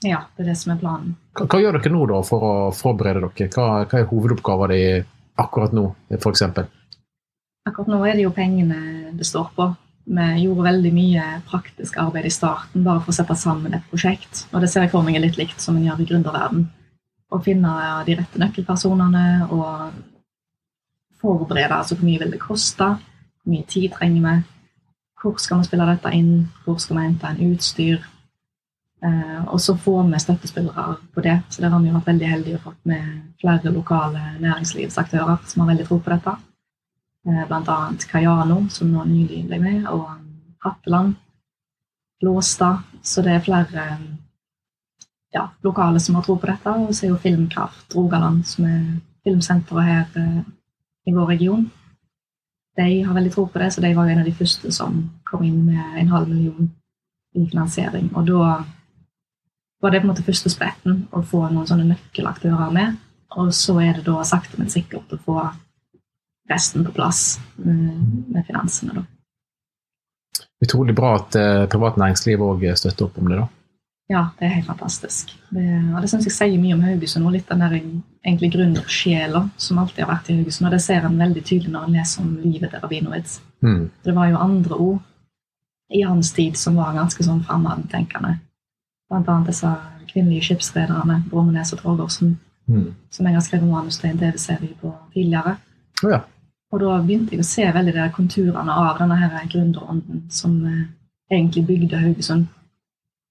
Ja, det er det som er planen. Hva, hva gjør dere nå da for å forberede dere? Hva, hva er hovedoppgaven din akkurat nå, f.eks.? Akkurat nå er det jo pengene det står på. Vi gjorde veldig mye praktisk arbeid i starten bare for å sette sammen et prosjekt. Og det ser jeg for meg er litt likt som en gjør i gründerverden. Å finne de rette nøkkelpersonene og forberede altså hvor mye vil det koste, hvor mye tid trenger vi, hvor skal vi spille dette inn, hvor skal vi hente en utstyr. Eh, og så får vi støttespillere på det. Så der har vi vært veldig heldige og fått med flere lokale næringslivsaktører som har veldig tro på dette. Eh, annet Kayano, som nå nylig ble med, og Hatteland, Blåstad. Så det er flere ja, lokale som har tro på dette. Og så er jo Filmkraft Rogaland, som er filmsenteret her eh, i vår region. De har veldig tro på det, så de var jo en av de første som kom inn med en halv million i finansiering. Og da var det på en måte første spretten å få noen sånne nøkkelaktører med. Og så er det da sakte, men sikkert å få resten på plass eh, med finansene. Da. Utrolig bra at eh, privat næringsliv òg støtter opp om det. da. Ja, det er helt fantastisk. Det, og det syns jeg sier mye om Haugesund. og Litt den der egentlig gründersjela som alltid har vært i Haugesund. Og det ser en veldig tydelig når en leser om livet til Rabinowitz. Mm. Det var jo andre ord i hans tid som var ganske sånn framadtenkende. Blant annet disse kvinnelige skipsrederne, Brommenes og Torgersen, Mm. som jeg har skrevet manus til en TV-serie på tidligere. Å ja. Og da begynte jeg å se veldig de konturene av denne her gründerånden som eh, egentlig bygde Haugesund.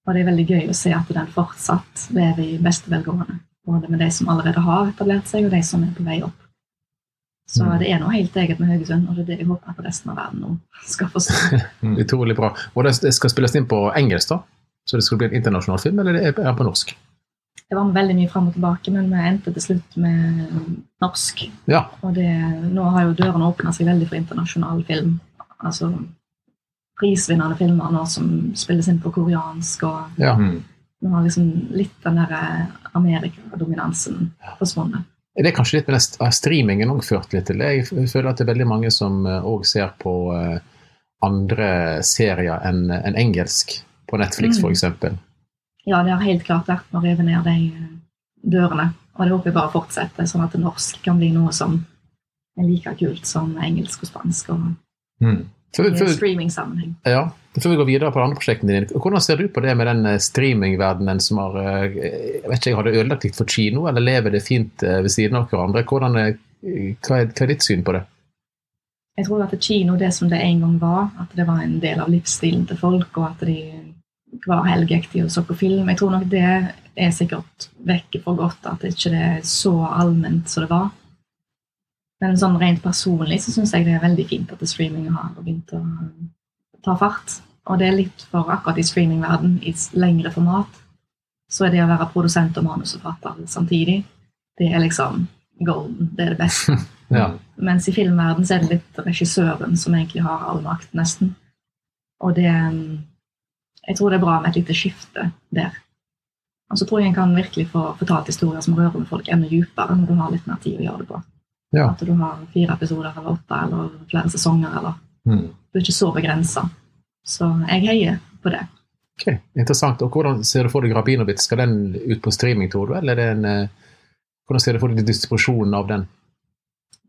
Og det er veldig gøy å se at den fortsatt lever i beste velgående. Både med de som allerede har etablert seg, og de som er på vei opp. Så Mm. det er noe helt eget med Haugesund, og det er det jeg håper at resten av verden nå skal forstå. Mm. Utrolig bra. Og det, det skal spilles inn på engelsk, da? Så det skal bli en internasjonal film, eller er det på norsk? Det var veldig mye fram og tilbake, men vi endte til slutt med norsk. Ja. Og det, nå har jo dørene åpna seg veldig for internasjonal film. Altså prisvinnende filmer nå som spilles inn på koreansk, og ja. Mm. nå har liksom litt den der Amerikadominansen forsvunnet. Er det kanskje litt med den streamingen òg ført litt til? Jeg føler at det er veldig mange som òg ser på eh, andre serier enn en engelsk. På Netflix, Mm. eksempel. Ja, det har helt klart vært med å rive ned de eh, dørene. Og det håper jeg bare fortsetter, sånn at norsk kan bli noe som er like kult som engelsk og spansk. og Mm. Før, før, streaming-sammenheng. ja, før vi går videre på de andre prosjektene dine, hvordan ser du på det med den eh, streamingverdenen som har eh, jeg vet ikke, Har det ødelagt litt for kino, eller lever det fint ved siden av hverandre? Hvordan, hva, er, hva er ditt syn på det? Jeg tror at kino, det som det en gang var, at det var en del av livsstilen til folk, og at de hver helg gikk de og så på film, jeg tror nok det er sikkert vekke for godt, at det ikke er så allment som det var. Men sånn rent personlig så syns jeg det er veldig fint at streaming har begynt å ta fart. Og det er litt for akkurat i streamingverden, i lengre format, så er det å være produsent og manusforfatter samtidig, det er liksom golden. Det er det beste. Ja. Mens i filmverden så er det litt regissøren som egentlig har all makt, nesten. Og det Jeg tror det er bra med et lite skifte der. Og så tror jeg en kan virkelig få fortalt historier som rører med folk enda dypere når du har litt mer tid å gjøre det på. Ja. At du har fire episoder eller åtte eller flere sesonger, eller Mm. Du er ikke så begrensa. Så jeg heier på det. Ok, Interessant. Og Hvordan ser du for deg Rabinowitz? Skal den ut på streaming, tror du? Eller er en, eh, hvordan ser du for deg distribusjonen av den?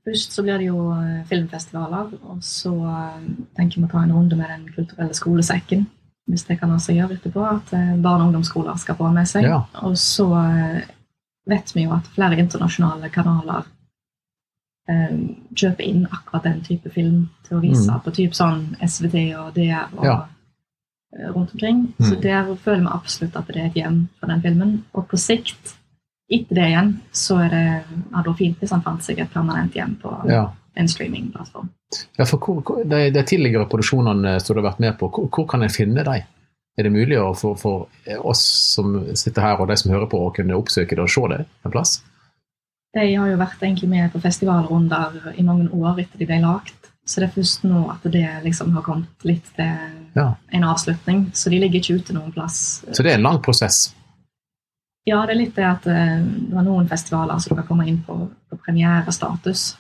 Først så blir det jo eh, filmfestivaler, og så eh, tenker vi å ta en runde med Den kulturelle skolesekken. Hvis det kan altså gjøre etterpå, at eh, barne- og ungdomsskoler skal få med seg. Ja. Og så eh, vet vi jo at flere internasjonale kanaler eh, kjøper inn akkurat den type film til å vise Mm. på typ sånn SVT og DR og Ja. eh, rundt omkring. Så Mm. der føler vi absolutt at det er et hjem for den filmen. Og på sikt, etter det igjen, så er det, hadde vært fint hvis han fant seg et permanent hjem på Ja. En streamingplattform. Ja, for hvor, hvor- de, de tidligere produksjonene som du har vært med på, hvor, hvor kan en finne dem? Er det mulig for, for oss som sitter her og de som hører på, å kunne oppsøke det og se det en plass? De har jo vært egentlig med på festivalrunder i mange år etter de ble lagt. Så det er først nå at det liksom har kommet litt til Ja. en avslutning. Så de ligger ikke ute noen plass. Så det er en lang prosess. Ja, det er litt det at eh, det var noen festivaler som du kan komme inn på, på premierestatus.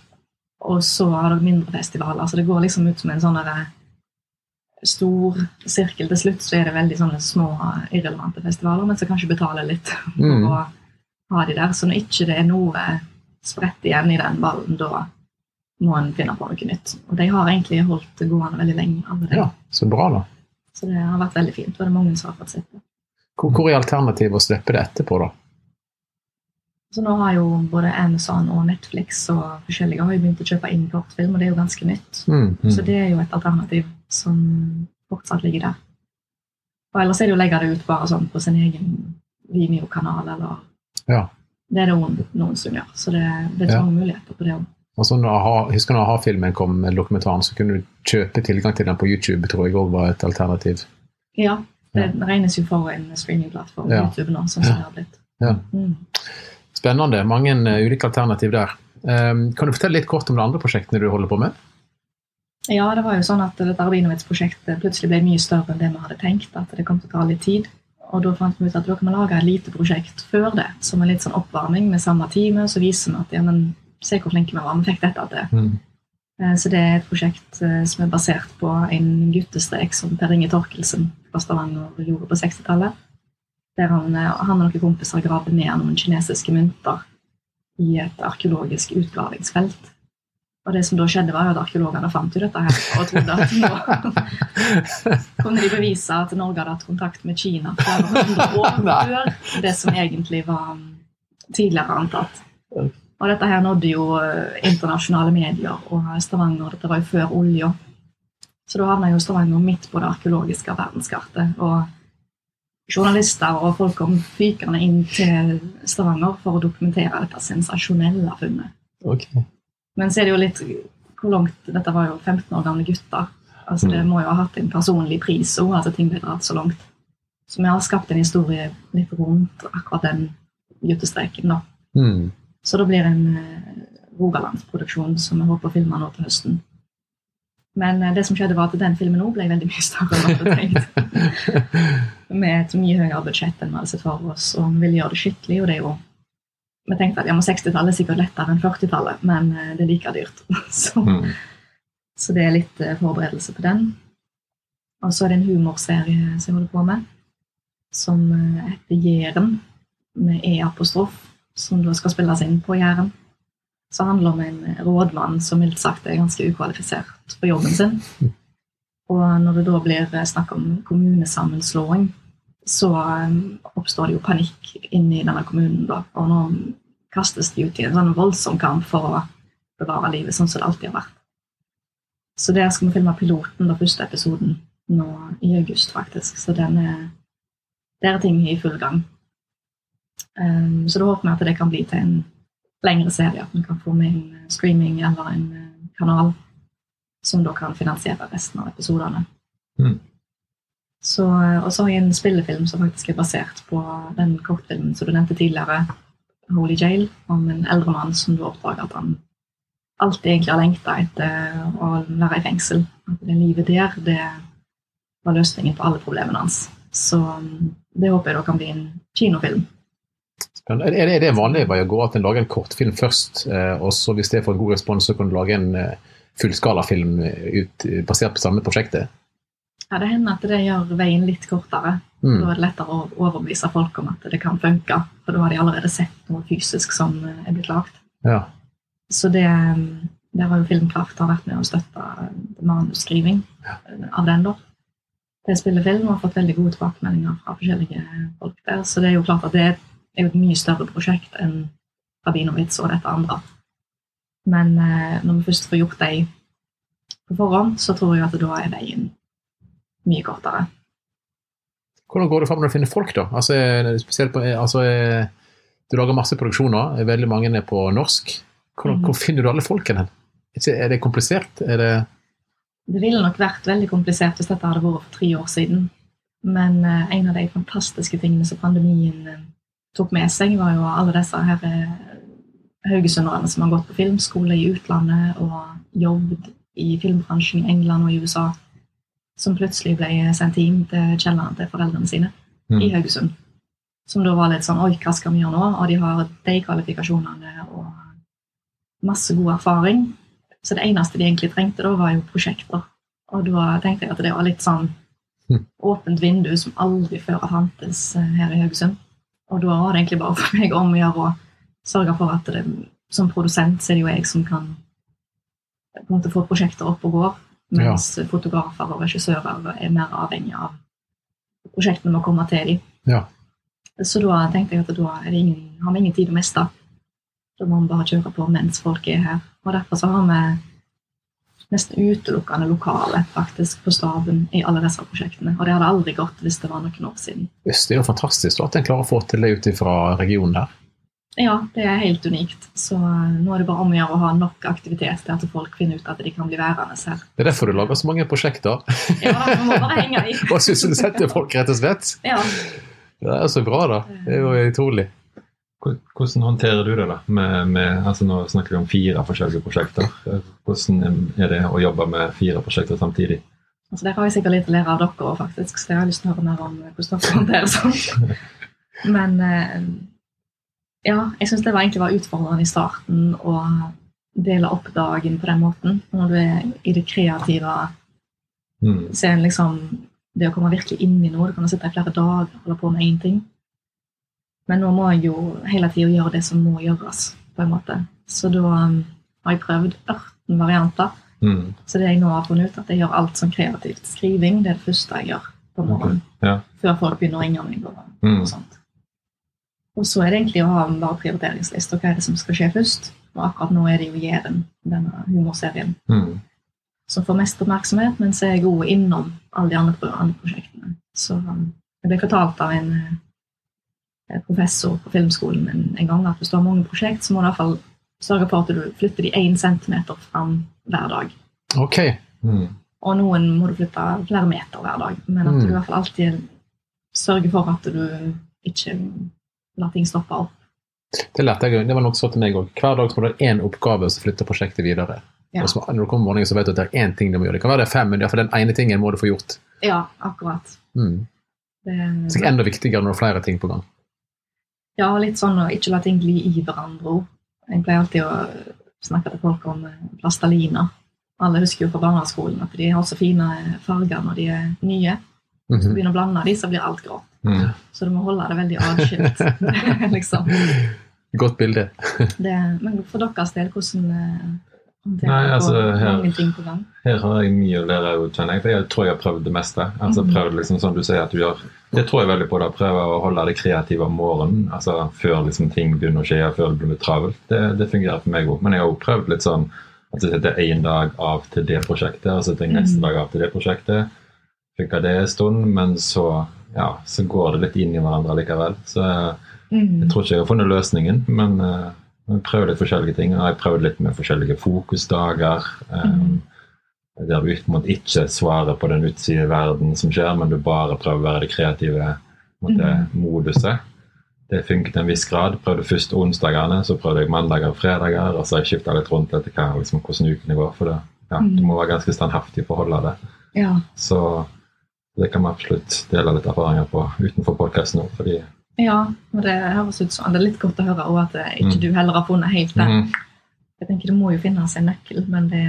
Og så har dere mindre festivaler. Så det går liksom ut som en sånn stor sirkel. Til slutt så er det veldig sånne små, irrelevante festivaler, men som kanskje betaler litt for Mm. å ha de der. Så når ikke det er noe spredt igjen i den ballen, da, må en finne på noe nytt. Og de har egentlig holdt det gående veldig lenge. Allerede. de. Ja, Så bra, da. Så det har vært veldig fint. Og det er mange som har fått sett det. Hvor, hvor er alternativet å slippe det etterpå, da? Så nå har jo både Amazon og Netflix og forskjellige har jo begynt å kjøpe inn kortfilm, og det er jo ganske nytt. Mm, mm. Så det er jo et alternativ som fortsatt ligger der. Og ellers er det jo å legge det ut bare sånn på sin egen Vimeo-kanal, eller Ja. Det er det noen, noen som gjør. Så det, det er Ja. mange muligheter på det òg. Og så når aha, husker når a-ha-filmen kom, med dokumentaren, så kunne du kjøpe tilgang til den på YouTube, tror jeg òg var et alternativ. Ja, det regnes jo for en streamingplattform, Ja. YouTube nå, sånn som det har blitt. Ja. Mm. Spennende. Mange eh, ulike alternativ der. Um, kan du fortelle litt kort om de andre prosjektene du holder på med? Ja, det var jo sånn at dette Arbinovitz-prosjektet plutselig ble mye større enn det vi hadde tenkt. At det kom til å ta litt tid. Og da fant vi ut at da kan vi lage et lite prosjekt før det, som en litt sånn oppvarming med samme teamet. Så viser vi at ja, men se hvor flinke vi var, vi fikk dette til. Mm. Eh, Så det er et prosjekt eh, som er basert på en guttestrek som Per Inge Torkelsen fra Stavanger gjorde på 60-tallet. Der han, eh, han og noen kompiser graver ned noen kinesiske mynter i et arkeologisk utgravingsfelt. Og det som da skjedde, var at arkeologene fant jo dette her og trodde at nå kunne de bevise at Norge hadde hatt kontakt med Kina flere hundre år før det som egentlig var um, tidligere antatt. Og dette her nådde jo eh, internasjonale medier og Stavanger. Dette var jo før olja. Så da havna jo Stavanger midt på det arkeologiske verdenskartet. Og journalister og folk kom fykende inn til Stavanger for å dokumentere dette sensasjonelle funnet. Okay. Men så er det jo litt hvor langt Dette var jo 15 år gamle gutter. Altså Det må jo ha hatt en personlig pris òg, at ting ble dratt så langt. Så vi har skapt en historie litt rundt akkurat den guttestreken. da. Mm. Så da blir det en eh, Rogalandsproduksjon som vi håper å filme nå til høsten. Men eh, det som skjedde var at den filmen òg ble veldig mye større enn vi hadde tenkt. Med et mye høyere budsjett enn vi hadde sett for oss, og vi ville gjøre det skikkelig. og det er jo Vi tenkte at ja, 60-tallet er sikkert lettere enn 40-tallet, men eh, det er like dyrt. Så, Mm. så det er litt eh, forberedelse på den. Og så er det en humorserie som jeg holder på med, som eh, heter Jæren, med E-apostrof, som da skal spilles inn på Jæren. Så handler det om en rådmann som mildt sagt er ganske ukvalifisert for jobben sin. Og når det da blir snakk om kommunesammenslåing, så eh, oppstår det jo panikk inni denne kommunen. da, Og nå kastes de ut i en sånn voldsom kamp for å bevare livet sånn som det alltid har vært. Så der skal vi filme piloten, da første episoden, nå i august, faktisk. Så den er, der er ting i full gang. Um, så da håper vi at det kan bli til en lengre serie. At vi kan få med en eh, streaming eller en kanal som da kan finansiere resten av episodene. Mm. Så, eh, og så har jeg en spillefilm som faktisk er basert på den kortfilmen som du nevnte tidligere, Holy Jail, om en eldre mann som du oppdager at han alltid egentlig har lengta etter å være i fengsel. At det livet der, det var løsningen på alle problemene hans. Så um, det håper jeg da kan bli en kinofilm. Er det, er det vanlig vei å gå at en lager en kortfilm først, eh, og så hvis det får en god respons, så kan du lage en eh, fullskalafilm basert på samme prosjektet? Ja, Det hender at det gjør veien litt kortere. Da Mm. er det lettere å overbevise folk om at det kan funke. For da har de allerede sett noe fysisk som eh, er blitt lagd. Ja. Så det, um, der har jo Filmkraft har vært med å støtte manusskriving ja. av den. da. Det spiller film og har fått veldig gode tilbakemeldinger fra forskjellige folk der. Så det er jo klart at det er et mye større prosjekt enn Rabinowitz og dette andre. Men eh, når vi først får gjort det på forhånd, så tror jeg at da er veien mye kortere. Hvordan går det fram når du finner folk, da? Altså, spesielt på, altså, du lager masse produksjoner, veldig mange er på norsk. Hvordan, mm. Hvor finner du alle folkene? Er det komplisert? Er det Det ville nok vært veldig komplisert hvis dette hadde vært for tre år siden. Men eh, en av de fantastiske tingene som pandemien eh, tok med seg, var jo alle disse her eh, haugesunderne som har gått på filmskole i utlandet og jobbet i filmbransjen i England og i USA, som plutselig ble sendt hjem til kjelleren til foreldrene sine Mm. i Haugesund. Som da var litt sånn Oi, hva skal vi gjøre nå? Og de har de kvalifikasjonene og masse god erfaring. Så det eneste de egentlig trengte, da, var jo prosjekter. Og da tenkte jeg at det var litt sånn Mm. åpent vindu som aldri før har fantes eh, her i Haugesund. Og da var det egentlig bare for meg om å gjøre å sørge for at det, som produsent så er det jo jeg som kan på en måte få prosjekter opp og går, mens fotografer og regissører er mer avhengig av prosjektene må komme til dem. Ja. Så da tenkte jeg at da ingen, har vi ingen tid å miste. Da må vi bare kjøre på mens folk er her. Og derfor så har vi nesten utelukkende lokale faktisk på staben i alle disse prosjektene. Og det hadde aldri gått hvis det var noen år siden. Yes, det er jo fantastisk at en klarer å få til det ut ifra regionen der. Ja, det er helt unikt. Så eh, nå er det bare om å gjøre å ha nok aktivitet til at folk finner ut at de kan bli værende her. Det er derfor du lager så mange prosjekter. Ja, vi må bare henge i. og sysselsetter folk, rett og slett. Ja. Det er så bra, da. Det er jo utrolig. Hvordan håndterer du det? da? Med, med, altså nå snakker vi om fire forskjellige prosjekter. Hvordan er det å jobbe med fire prosjekter samtidig? Altså, Der har jeg sikkert litt å lære av dere òg, faktisk. Så jeg har lyst til å høre mer om hvordan dere håndterer sånt. Men eh, ja, jeg syns det var egentlig var utfordrende i starten å dele opp dagen på den måten. Når du er i det kreative, Mm. er det liksom det å komme virkelig inn i noe. Du kan sitte i flere dager og holde på med én ting. Men nå må jeg jo hele tida gjøre det som må gjøres, på en måte. Så da um, har jeg prøvd 18 varianter. Mm. Så det jeg nå har funnet ut, at jeg gjør alt som kreativt. Skriving det er det første jeg gjør på morgenen. Ja. Før folk begynner å ringe meg. Og, Mm. og sånt. Og så er det egentlig å ha en bare prioriteringsliste. og Hva er det som skal skje først? Og akkurat nå er det jo Jæren, denne humorserien, Mm. som får mest oppmerksomhet, Men så er god innom alle de andre, andre prosjektene. Så um, jeg ble fortalt av en eh, professor på filmskolen en, en gang at hvis du har mange prosjekt, så må du i hvert fall sørge for at du flytter de én centimeter fram hver dag. Ok. Mm. Og noen må du flytte flere meter hver dag. Men at Mm. du i hvert fall alltid sørger for at du ikke lar ting stoppe opp. Det lærte jeg, det var noe sånn til meg òg. Hver dag så må du ha én oppgave som flytter prosjektet videre. Ja. Og så, når du kommer om morgenen, så vet du at det er én ting du må gjøre. Det kan være det er fem, men iallfall den ene tingen må du få gjort. Ja, akkurat. Mm. Det, Så det er enda viktigere når det er flere ting på gang. ja, litt sånn å ikke la ting gli i hverandre òg. Jeg pleier alltid å snakke til folk om eh. Alle husker jo fra barneskolen at de har så fine farger når de er nye. Hvis du Mhm. begynner å blande de, så blir alt grått. Mm. Så du må holde det veldig atskilt. liksom. Godt bilde. det, men for deres del, hvordan eh, Nei, altså, her- på? Her har jeg mye å lære, jo, kjenner jeg. For jeg tror jeg har prøvd det meste. Altså Mhm. prøvd liksom som du sier at du gjør. Det tror jeg veldig på. da, Prøve å holde det kreative om morgenen. altså Før liksom ting begynner å skje, før det blir travelt. Det, det fungerer for meg òg. Men jeg har òg prøvd litt sånn at jeg setter én dag av til det prosjektet, og så setter jeg neste Mhm. dag av til det prosjektet. Funka det en stund, men så, ja, så går det litt inn i hverandre likevel. Så Mm. jeg tror ikke jeg har funnet løsningen, men jeg prøver litt forskjellige ting. Jeg har prøvd litt med forskjellige fokusdager. Um, Der du på en måte ikke svarer på den utside verden som skjer, men du bare prøver å være det kreative måte, moduset. Det funket til en viss grad. Prøvde først onsdagene, så prøvde jeg mandager og fredager. Og så har jeg skifta litt rundt etter hva, liksom, hvordan ukene går. For det, ja, Mm. du må være ganske standhaftig for å holde det. Ja. Så det kan vi absolutt dele litt erfaringer på utenfor podkasten òg. Ja, og det høres ut som Det er litt godt å høre også at eh, ikke Mm. du heller har funnet helt det. Mm. Jeg tenker Det må jo finnes en nøkkel, men det,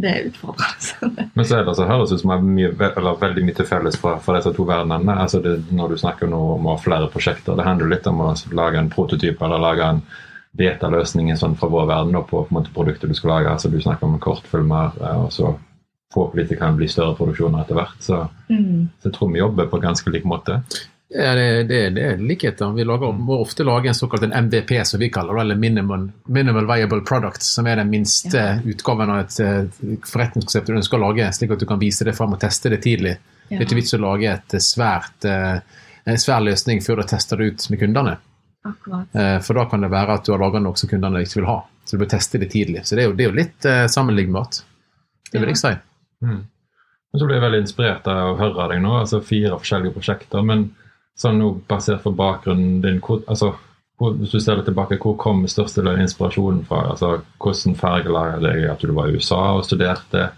det er utfordrende. Men så er det så høres ut som mye, eller veldig mye til felles for, for disse to verdenene. Altså det, når du snakker nå om å ha flere prosjekter, det handler litt om å lage en prototyp eller lage en beta-løsning sånn fra vår verden da, på, på en måte, produktet du skal lage. Altså Du snakker om kortfilmer, eh, og så forhåpentligvis det kan bli større produksjoner etter hvert. Så, Mm. så jeg tror vi jobber på ganske lik måte. Ja, det, det, det er likheter. Vi lager, må ofte lage en såkalt en MVP, som vi kaller det, eller Minimal, minimal Viable Product, som er den minste Ja. utgaven av et eh, forretningskonsept du ønsker å lage, slik at du kan vise det fram og teste det tidlig. Ja. Det er ikke vits å lage et svært, eh, en svær løsning før du tester det ut med kundene. Akkurat. Eh, For da kan det være at du har laga noe som kundene ikke vil ha. Så du bør teste det tidlig. Så det er jo, det er jo litt eh, sammenlignbart. Det vil jeg si. Mm. Så blir jeg veldig inspirert av å høre deg nå. altså Fire forskjellige prosjekter. Men sånn nå basert på bakgrunnen din hvor, altså, hvor, Hvis du ser litt tilbake, hvor kom største inspirasjonen fra? altså Hvordan fargela deg at du var i USA og studerte?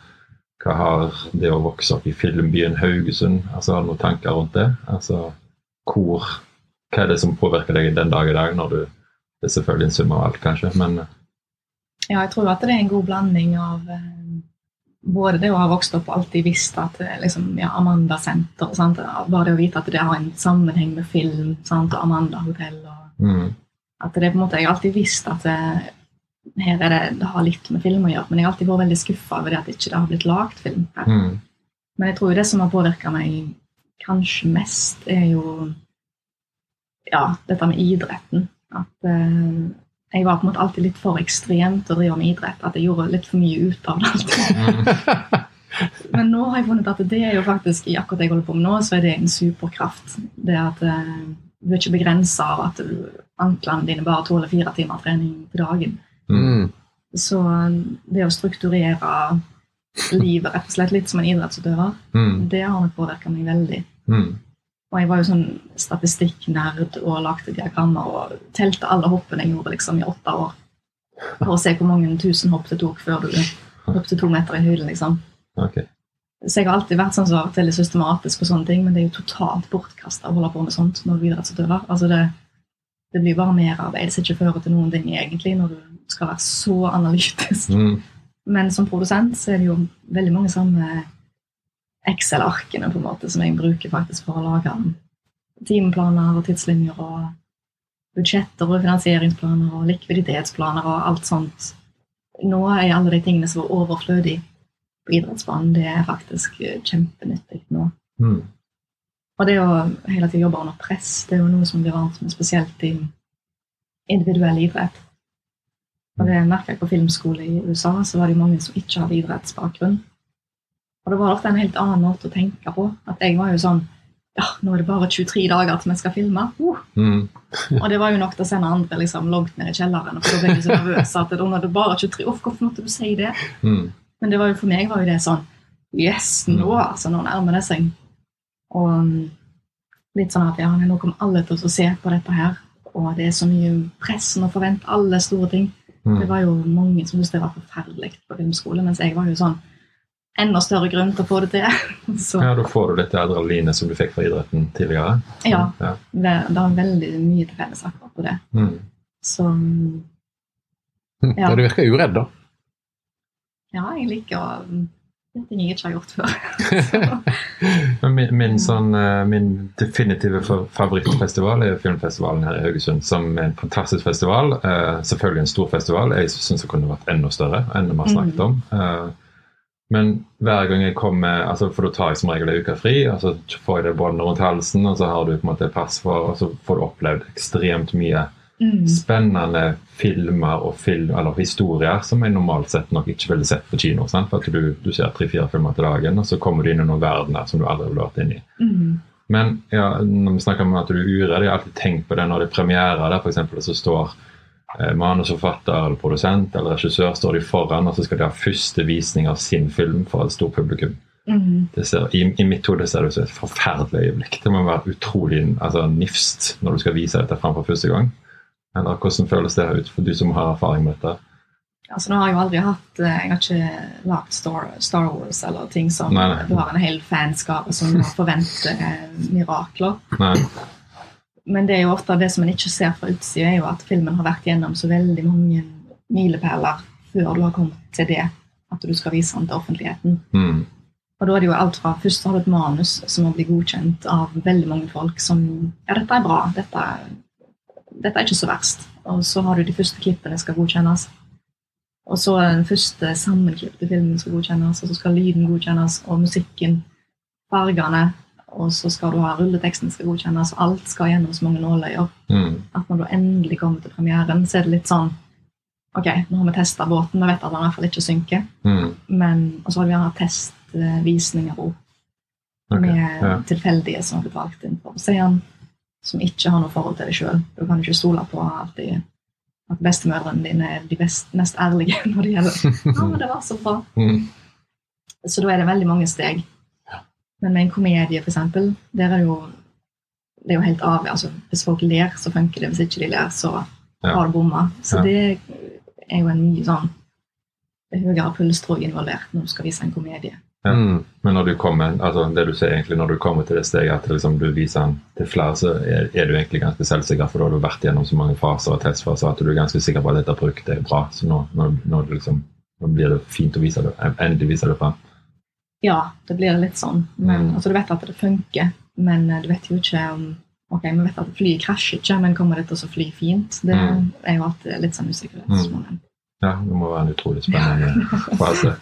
Hva har det å vokse opp i filmbyen Haugesund altså Har du noen tanker rundt det? altså hvor, Hva er det som påvirker deg den dag i dag? når du Det er selvfølgelig en sum av alt, kanskje, men Ja, jeg tror at det er en god blanding av eh, både det å ha vokst opp og alltid visst at eh, liksom, ja, Amanda Senter sant? Bare det å vite at det har en sammenheng med film sant? og Amanda Hotell. og mm, at det på en måte, Jeg har alltid visst at det, her er det, det har litt med film å gjøre, men jeg har alltid vært veldig skuffa over det at ikke det har blitt lagd film her. Mm. Men jeg tror det som har påvirka meg kanskje mest, er jo ja, dette med idretten. At eh, jeg var på en måte alltid litt for ekstrem til å drive med idrett. At jeg gjorde litt for mye ut av det. alltid. Mm. Men nå har jeg funnet at det er jo faktisk i akkurat det jeg holder på med nå, så er det en superkraft. Det at eh, du er ikke begrensa av at du, anklene dine bare tåler fire timer trening på dagen. Mm. Så eh, det å strukturere livet rett og slett litt som en idrettsutøver, Mm. det har nok påvirka meg veldig. Mm. Og jeg var jo sånn statistikknerd og lagde diagrammer og telte alle hoppene jeg gjorde liksom i åtte år. For å se hvor mange tusen hopp det tok før du hoppet to meter i høyden. liksom. Okay. Så jeg har alltid vært sånn som har vært veldig systematisk på sånne ting, men det er jo totalt bortkasta å holde på med sånt når du er idrettsutøver. Altså det, det blir bare merarbeid som ikke fører til noen ting egentlig, når du skal være så analytisk. Mm. Men som produsent så er det jo veldig mange samme Excel-arkene på en måte som jeg bruker faktisk for å lage timeplaner og tidslinjer og budsjetter og finansieringsplaner og likviditetsplaner og alt sånt. Nå er alle de tingene som var overflødige på idrettsbanen, det er faktisk eh, kjempenyttig nå. Mm. Og det å hele tiden jobbe under press, det er jo noe som blir vant med spesielt i individuell idrett. Og det merker jeg på filmskole i USA, så var det mange som ikke hadde idrettsbakgrunn. Og det var ofte en helt annen måte å tenke på. At jeg var jo sånn Ja, nå er det bare 23 dager til vi skal filme. Uh! Mm. Og det var jo nok til å sende andre liksom langt ned i kjelleren. Og for da ble jeg så nervøse at nå er det bare 23 Uff, hvorfor måtte du si det? Mm. Men det var jo for meg var jo det sånn Yes, nå altså, nå nærmer det seg. Og um, litt sånn at ja, nå kommer alle til å se på dette her. Og det er så mye press og forvent alle store ting. Det Mm. var jo mange som syntes det var forferdelig på filmskole, mens jeg var jo sånn enda større grunn til å få det til. Så Ja, da får du dette adrenalinet som du fikk fra idretten tidligere. ja, Ja. det, det har veldig mye til felles akkurat på det. Mm. Så um, Ja. Ja, du virker uredd, da. ja, jeg liker å Det gjøre ting jeg ikke har gjort før. Min, min, sånn, eh, min definitive favorittfestival er filmfestivalen her i Haugesund. Som er en fantastisk festival. Eh, selvfølgelig en stor festival. Jeg syns det kunne vært enda større enn vi har snakket om. Men hver gang jeg kommer, altså for da tar jeg som regel en uke fri, og så får jeg det båndet rundt halsen, og så har du på en måte pass for, og så får du opplevd ekstremt mye Mm. spennende filmer og film, eller historier som jeg normalt sett nok ikke ville sett på kino. Sant? For at du, du ser tre-fire filmer til dagen, og så kommer du inn i noen verdener som du aldri ville vært inne i. Mm. Men ja, når vi snakker om at du er uredd, jeg har alltid tenkt på det når det er premiere, der eksempel, så står manusforfatter eller produsent eller regissør står de foran, og så skal de ha første visning av sin film for et stort publikum. Mm. Det ser, i, I mitt hode ser det ut som et forferdelig øyeblikk. Det må være utrolig altså, nifst når du skal vise dette fram for første gang. Eller hvordan føles det ut for du som har erfaring med dette? Altså, nå har jeg jo aldri hatt eh, Jeg har ikke lagd Star, Star Wars eller ting som Nei, nei. Du har en hel fanskare som forventer eh, mirakler. Nei. Men det er jo ofte det som en ikke ser fra utsida, er jo at filmen har vært gjennom så veldig mange milepæler før du har kommet til det at du skal vise den til offentligheten. Mm. Og da er det jo alt fra Først har du et manus som må bli godkjent av veldig mange folk som Ja, dette er bra. Dette, dette er ikke så verst. Og så har du de første klippene skal godkjennes. Og så den første sammenklipte filmen skal godkjennes, og så skal lyden godkjennes, og musikken, fargene, og så skal du ha rulleteksten skal godkjennes, og alt skal gjennom så mange nåløyer Mm. at når du endelig kommer til premieren, så er det litt sånn Ok, nå har vi testa båten, vi vet at den i hvert fall ikke synker. Mm. Men, og så har vi gjerne testvisninger òg, Ok, med ja. tilfeldige som har blitt valgt inn på seeren, som ikke har noe forhold til deg sjøl. Du kan ikke stole på alltid at bestemødrene dine er de best, mest ærlige når det gjelder Ja, men det var så bra. Mm. Så da er det veldig mange steg. Men med en komedie, eksempel, der er det jo det er jo helt avgjørende. Altså, hvis folk ler, så funker det. Hvis ikke de ler, så har du bomma. Så Ja. det er jo en mye sånn det er høyere puls tror jeg involvert når du skal vise en komedie. Mm. Men når du kommer, altså det du sier egentlig når du kommer til det steget at liksom du viser den til flere, så er, er du egentlig ganske selvsikker, for da har du vært gjennom så mange faser og testfaser at du er ganske sikker på at dette produktet er bra. Så nå, nå, nå, er liksom, nå blir det fint å vise det, endelig viser det fram. Ja, det blir litt sånn. Men, Mm. altså, du vet at det funker, men eh, du vet jo ikke om Ok, vi vet at flyet krasjer ikke, men kommer det til å fly fint? Det Mm. er jo alltid litt sånn usikkerhetsmoment. Ja, det må være en utrolig spennende fase.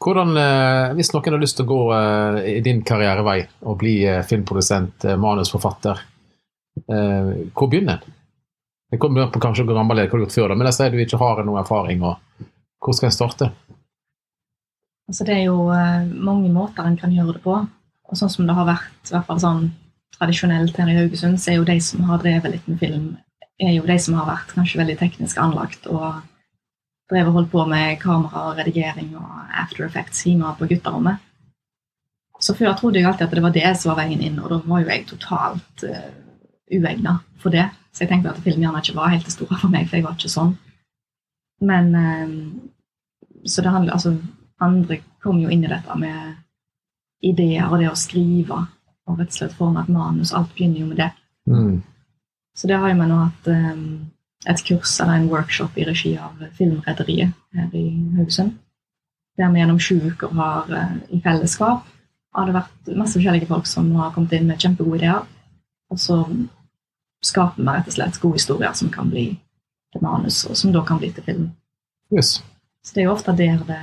Hvordan, eh, Hvis noen har lyst til å gå eh, i din karrierevei og bli filmprodusent, manusforfatter, hvor begynner en? Det kommer an på kanskje hvor gammel du har gjort før, men jeg sier du ikke har noen erfaring. og Hvor skal en starte? Altså, det er jo eh, mange måter en kan gjøre det på. Og sånn som det har vært i hvert fall sånn tradisjonelt her i Haugesund, så er jo de som har drevet litt med film, er jo de som har vært kanskje veldig teknisk anlagt og drevet holdt på med kamera og redigering og after effects hjemme på gutterommet. Så før trodde jeg alltid at det var det som var veien inn, og da var jo jeg totalt uh, uegna for det. Så jeg tenkte at film gjerne ikke var helt det store for meg, for jeg var ikke sånn. Men eh, Så det handler altså Andre kom jo inn i dette med ideer og det å skrive og rett og slett forme et manus. Alt begynner jo med det. Mm. Så det har jo med nå hatt um, et kurs eller en workshop i regi av Filmrederiet her i Haugesund. Der vi gjennom sju uker har uh, i fellesskap har det vært masse forskjellige folk som har kommet inn med kjempegode ideer. Og så skaper vi rett og slett gode historier som kan bli til manus, og som da kan bli til film. Yes. Så det er jo ofte der det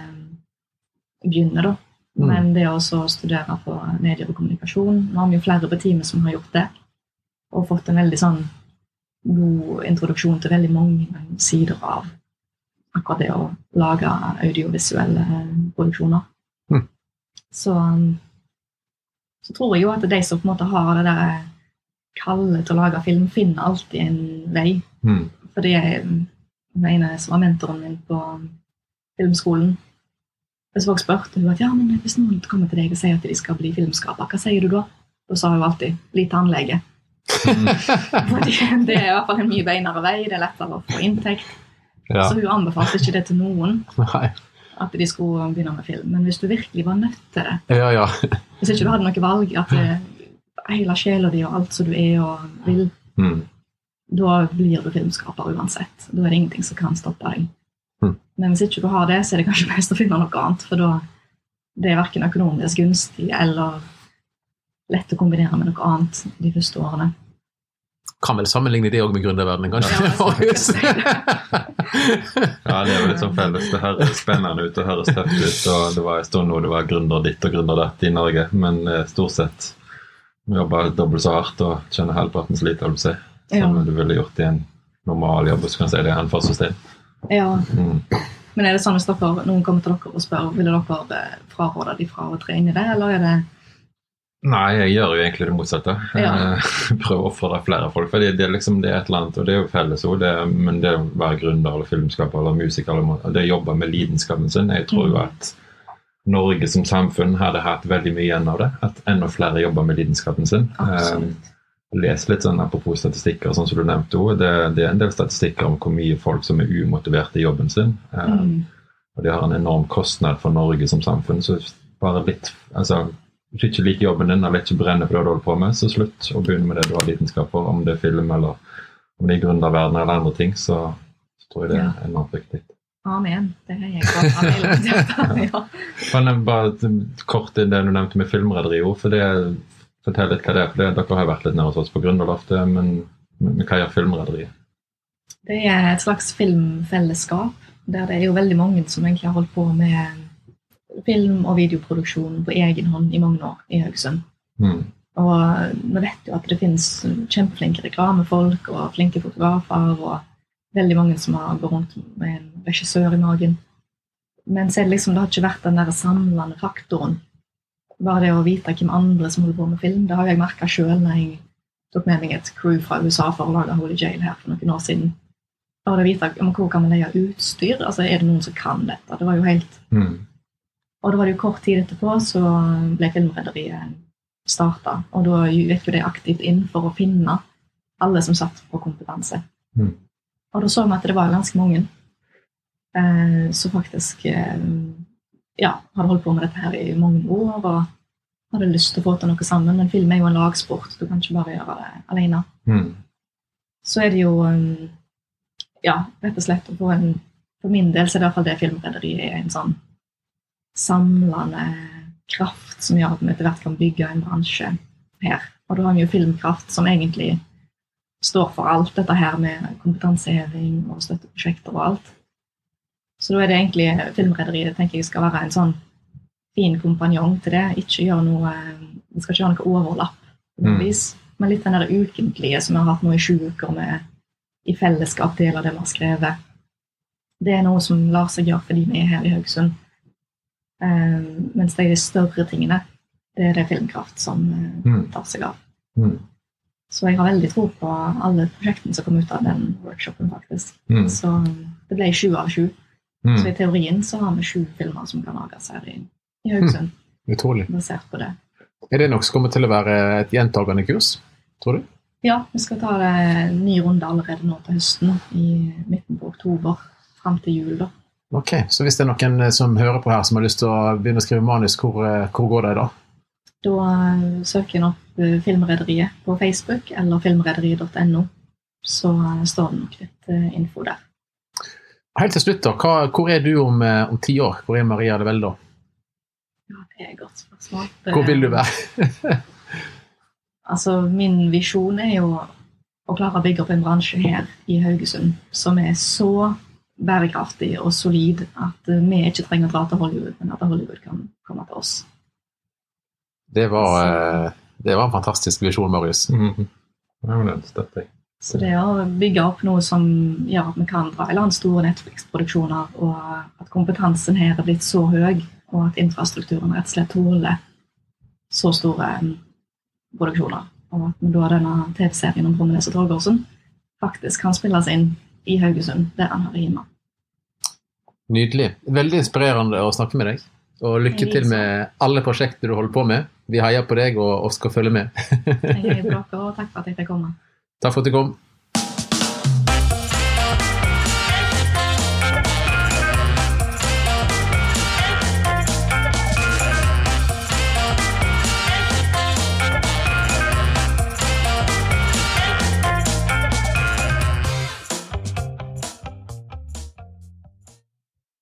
begynner, da. Mm. Men det å studere på medier og kommunikasjon Nå har vi jo flere på teamet som har gjort det, og fått en veldig sånn god introduksjon til veldig mange sider av akkurat det å lage audiovisuelle produksjoner. Mm. Så, så tror jeg jo at de som på en måte har det der kallet til å lage film, finner alltid en vei. Mm. Fordi jeg den ene som var mentoren min på filmskolen Hvis folk spurte hun at ja, men hvis noen kommer til deg og sier at de skal bli filmskaper, hva sier du da? Da sa hun alltid 'bli tannlege'. Mm. Det er i hvert fall en mye beinere vei, det er lettere å få inntekt. Ja. Så hun anbefalte ikke det til noen, Nei. at de skulle begynne med film. Men hvis du virkelig var nødt til det, Ja, ja. hvis ikke du hadde noe valg, at det, hele sjela di og alt som du er og vil, Mm. da blir du filmskaper uansett. Da er det ingenting som kan stoppe deg. Men hvis ikke du har det, så er det kanskje best å finne noe annet. For da det er verken økonomisk gunstig eller lett å kombinere med noe annet de første årene. Kan vel sammenligne det òg med gründerverdenen, kanskje? Ja? Ja, det er jo litt sånn felles. Det høres spennende ut og høres tøft ut. og Det var en stund nå det var gründer ditt og gründer datt i Norge, men eh, stort sett jobber dobbelt så hardt og tjener halvparten så lite, vil du si, som Ja. du ville gjort i en normal jobb. hvis kan kan si det, en fast system. Ja. Mm. Men er det sånn hvis dere, noen kommer til dere og spør ville dere eh, fraråde de fra å trene det, eller er det Nei, jeg gjør jo egentlig det motsatte. Ja. Prøver å oppfordre flere folk. For det er liksom det er et eller annet, og det er jo fellesord, det, er- men det å være gründer eller filmskaper eller musiker eller det å jobbe med lidenskapen sin Jeg tror jo Mm. at Norge som samfunn hadde hatt veldig mye igjen av det. At enda flere jobber med lidenskapen sin. Absolutt. Eh, Les litt sånn apropos statistikker, sånn som du nevnte også. Det, det er en del statistikker om hvor mye folk som er umotiverte i jobben sin. Eh, mm. og det har en enorm kostnad for Norge som samfunn. Så bare litt altså, Hvis du ikke liker jobben din eller ikke brenner for det du holder på med, så slutt å begynne med det du har lidenskap for. Om det er film eller om det er gründerverden eller andre ting, så, så tror jeg det er enormt viktig. Amen. Det har jeg godt hele ja. Men bare kort inn det du nevnte med Filmrederi òg, for det fortell litt hva det er. for det, Dere har vært litt nede hos oss på Gründerloftet, men, men hva gjør Filmrederiet? Det er et slags filmfellesskap der det er jo veldig mange som egentlig har holdt på med film- og videoproduksjon på egen hånd i mange år i Haugesund. Mm. Og vi vet jo at det finnes kjempeflinke reklamefolk og flinke fotografer og veldig mange som har gått rundt med en regissør i magen. Men så er det liksom, det har ikke vært den der samlende faktoren. Bare det å vite hvem andre som holder på med film. Det har jeg merka sjøl når jeg tok med meg et crew fra USA for å lage Holy Jail her for noen år siden. Bare det å vite om hvor kan vi leie utstyr? Altså, Er det noen som kan dette? Det var jo helt Mm. og da var det jo kort tid etterpå så ble Filmrederiet starta. Og da gikk jo det aktivt inn for å finne alle som satt på kompetanse. Mm. Og da så vi at det var ganske mange eh, som faktisk eh, ja, hadde holdt på med dette her i mange år og hadde lyst til å få til noe sammen. Men film er jo en lagsport, du kan ikke bare gjøre det alene. Mm. Så er det jo eh, ja, rett og slett å få en For min del så er det i hvert fall det Filmrederiet er en sånn samlende kraft som gjør at vi etter hvert kan bygge en bransje her. Og da har vi jo Filmkraft, som egentlig står for alt dette her med kompetanseheving og støtteprosjekter og alt. Så da er det egentlig Filmrederiet tenker jeg skal være en sånn fin kompanjong til det. Ikke gjøre noe Vi skal ikke gjøre noe overlapp, Mm. men litt den der ukentlige som vi har hatt nå i sju uker med i fellesskap deler det vi har skrevet. Det er noe som lar seg gjøre fordi vi er her i Haugesund. Um, mens de større tingene, det er det Filmkraft som uh, tar seg av. Mm. Så jeg har veldig tro på alle prosjektene som kom ut av den workshopen, faktisk. Mm. Så det ble sju av sju. Så Mm. i teorien så har vi sju filmer som kan lages her i, i Haugesund, Utrolig. basert på det. Er det noe som kommer til å være et gjentagende kurs, tror du? Ja, vi skal ta en ny runde allerede nå til høsten, i midten på oktober, fram til jul, da. Ok, Så hvis det er noen eh, som hører på her som har lyst til å begynne å skrive manus, hvor, eh, hvor går det da? Da eh, søker en opp Filmrederiet på Facebook eller filmrederiet.no, så står det nok litt info der. Helt til slutt, da. Hva, hvor er du om, eh, om ti år? Hvor er Maria Level da? Ja, det er et godt spørsmål. Hvor vil du være? Altså, min visjon er jo å klare å bygge opp en bransje her i Haugesund som er så bærekraftig og solid at eh, vi ikke trenger å dra til Hollywood, men at Hollywood kan komme til oss. Det var, eh, det var en fantastisk visjon, Marius. Mhm. Ja, men den støtter jeg. Så det å bygge opp noe som gjør at vi kan dra i land store Netflix-produksjoner, og at kompetansen her er blitt så høy, og at infrastrukturen rett og slett tåler så store mm, produksjoner, og at da denne TV-serien om Brumundnes og Torgersen faktisk kan spilles inn i Haugesund, der han hører hjemme. Nydelig. Veldig inspirerende å snakke med deg. Og lykke til med alle prosjekter du holder på med. Vi heier på deg og, og skal følge med. Jeg heier på dere, og takk for at jeg fikk komme. Takk for at du kom.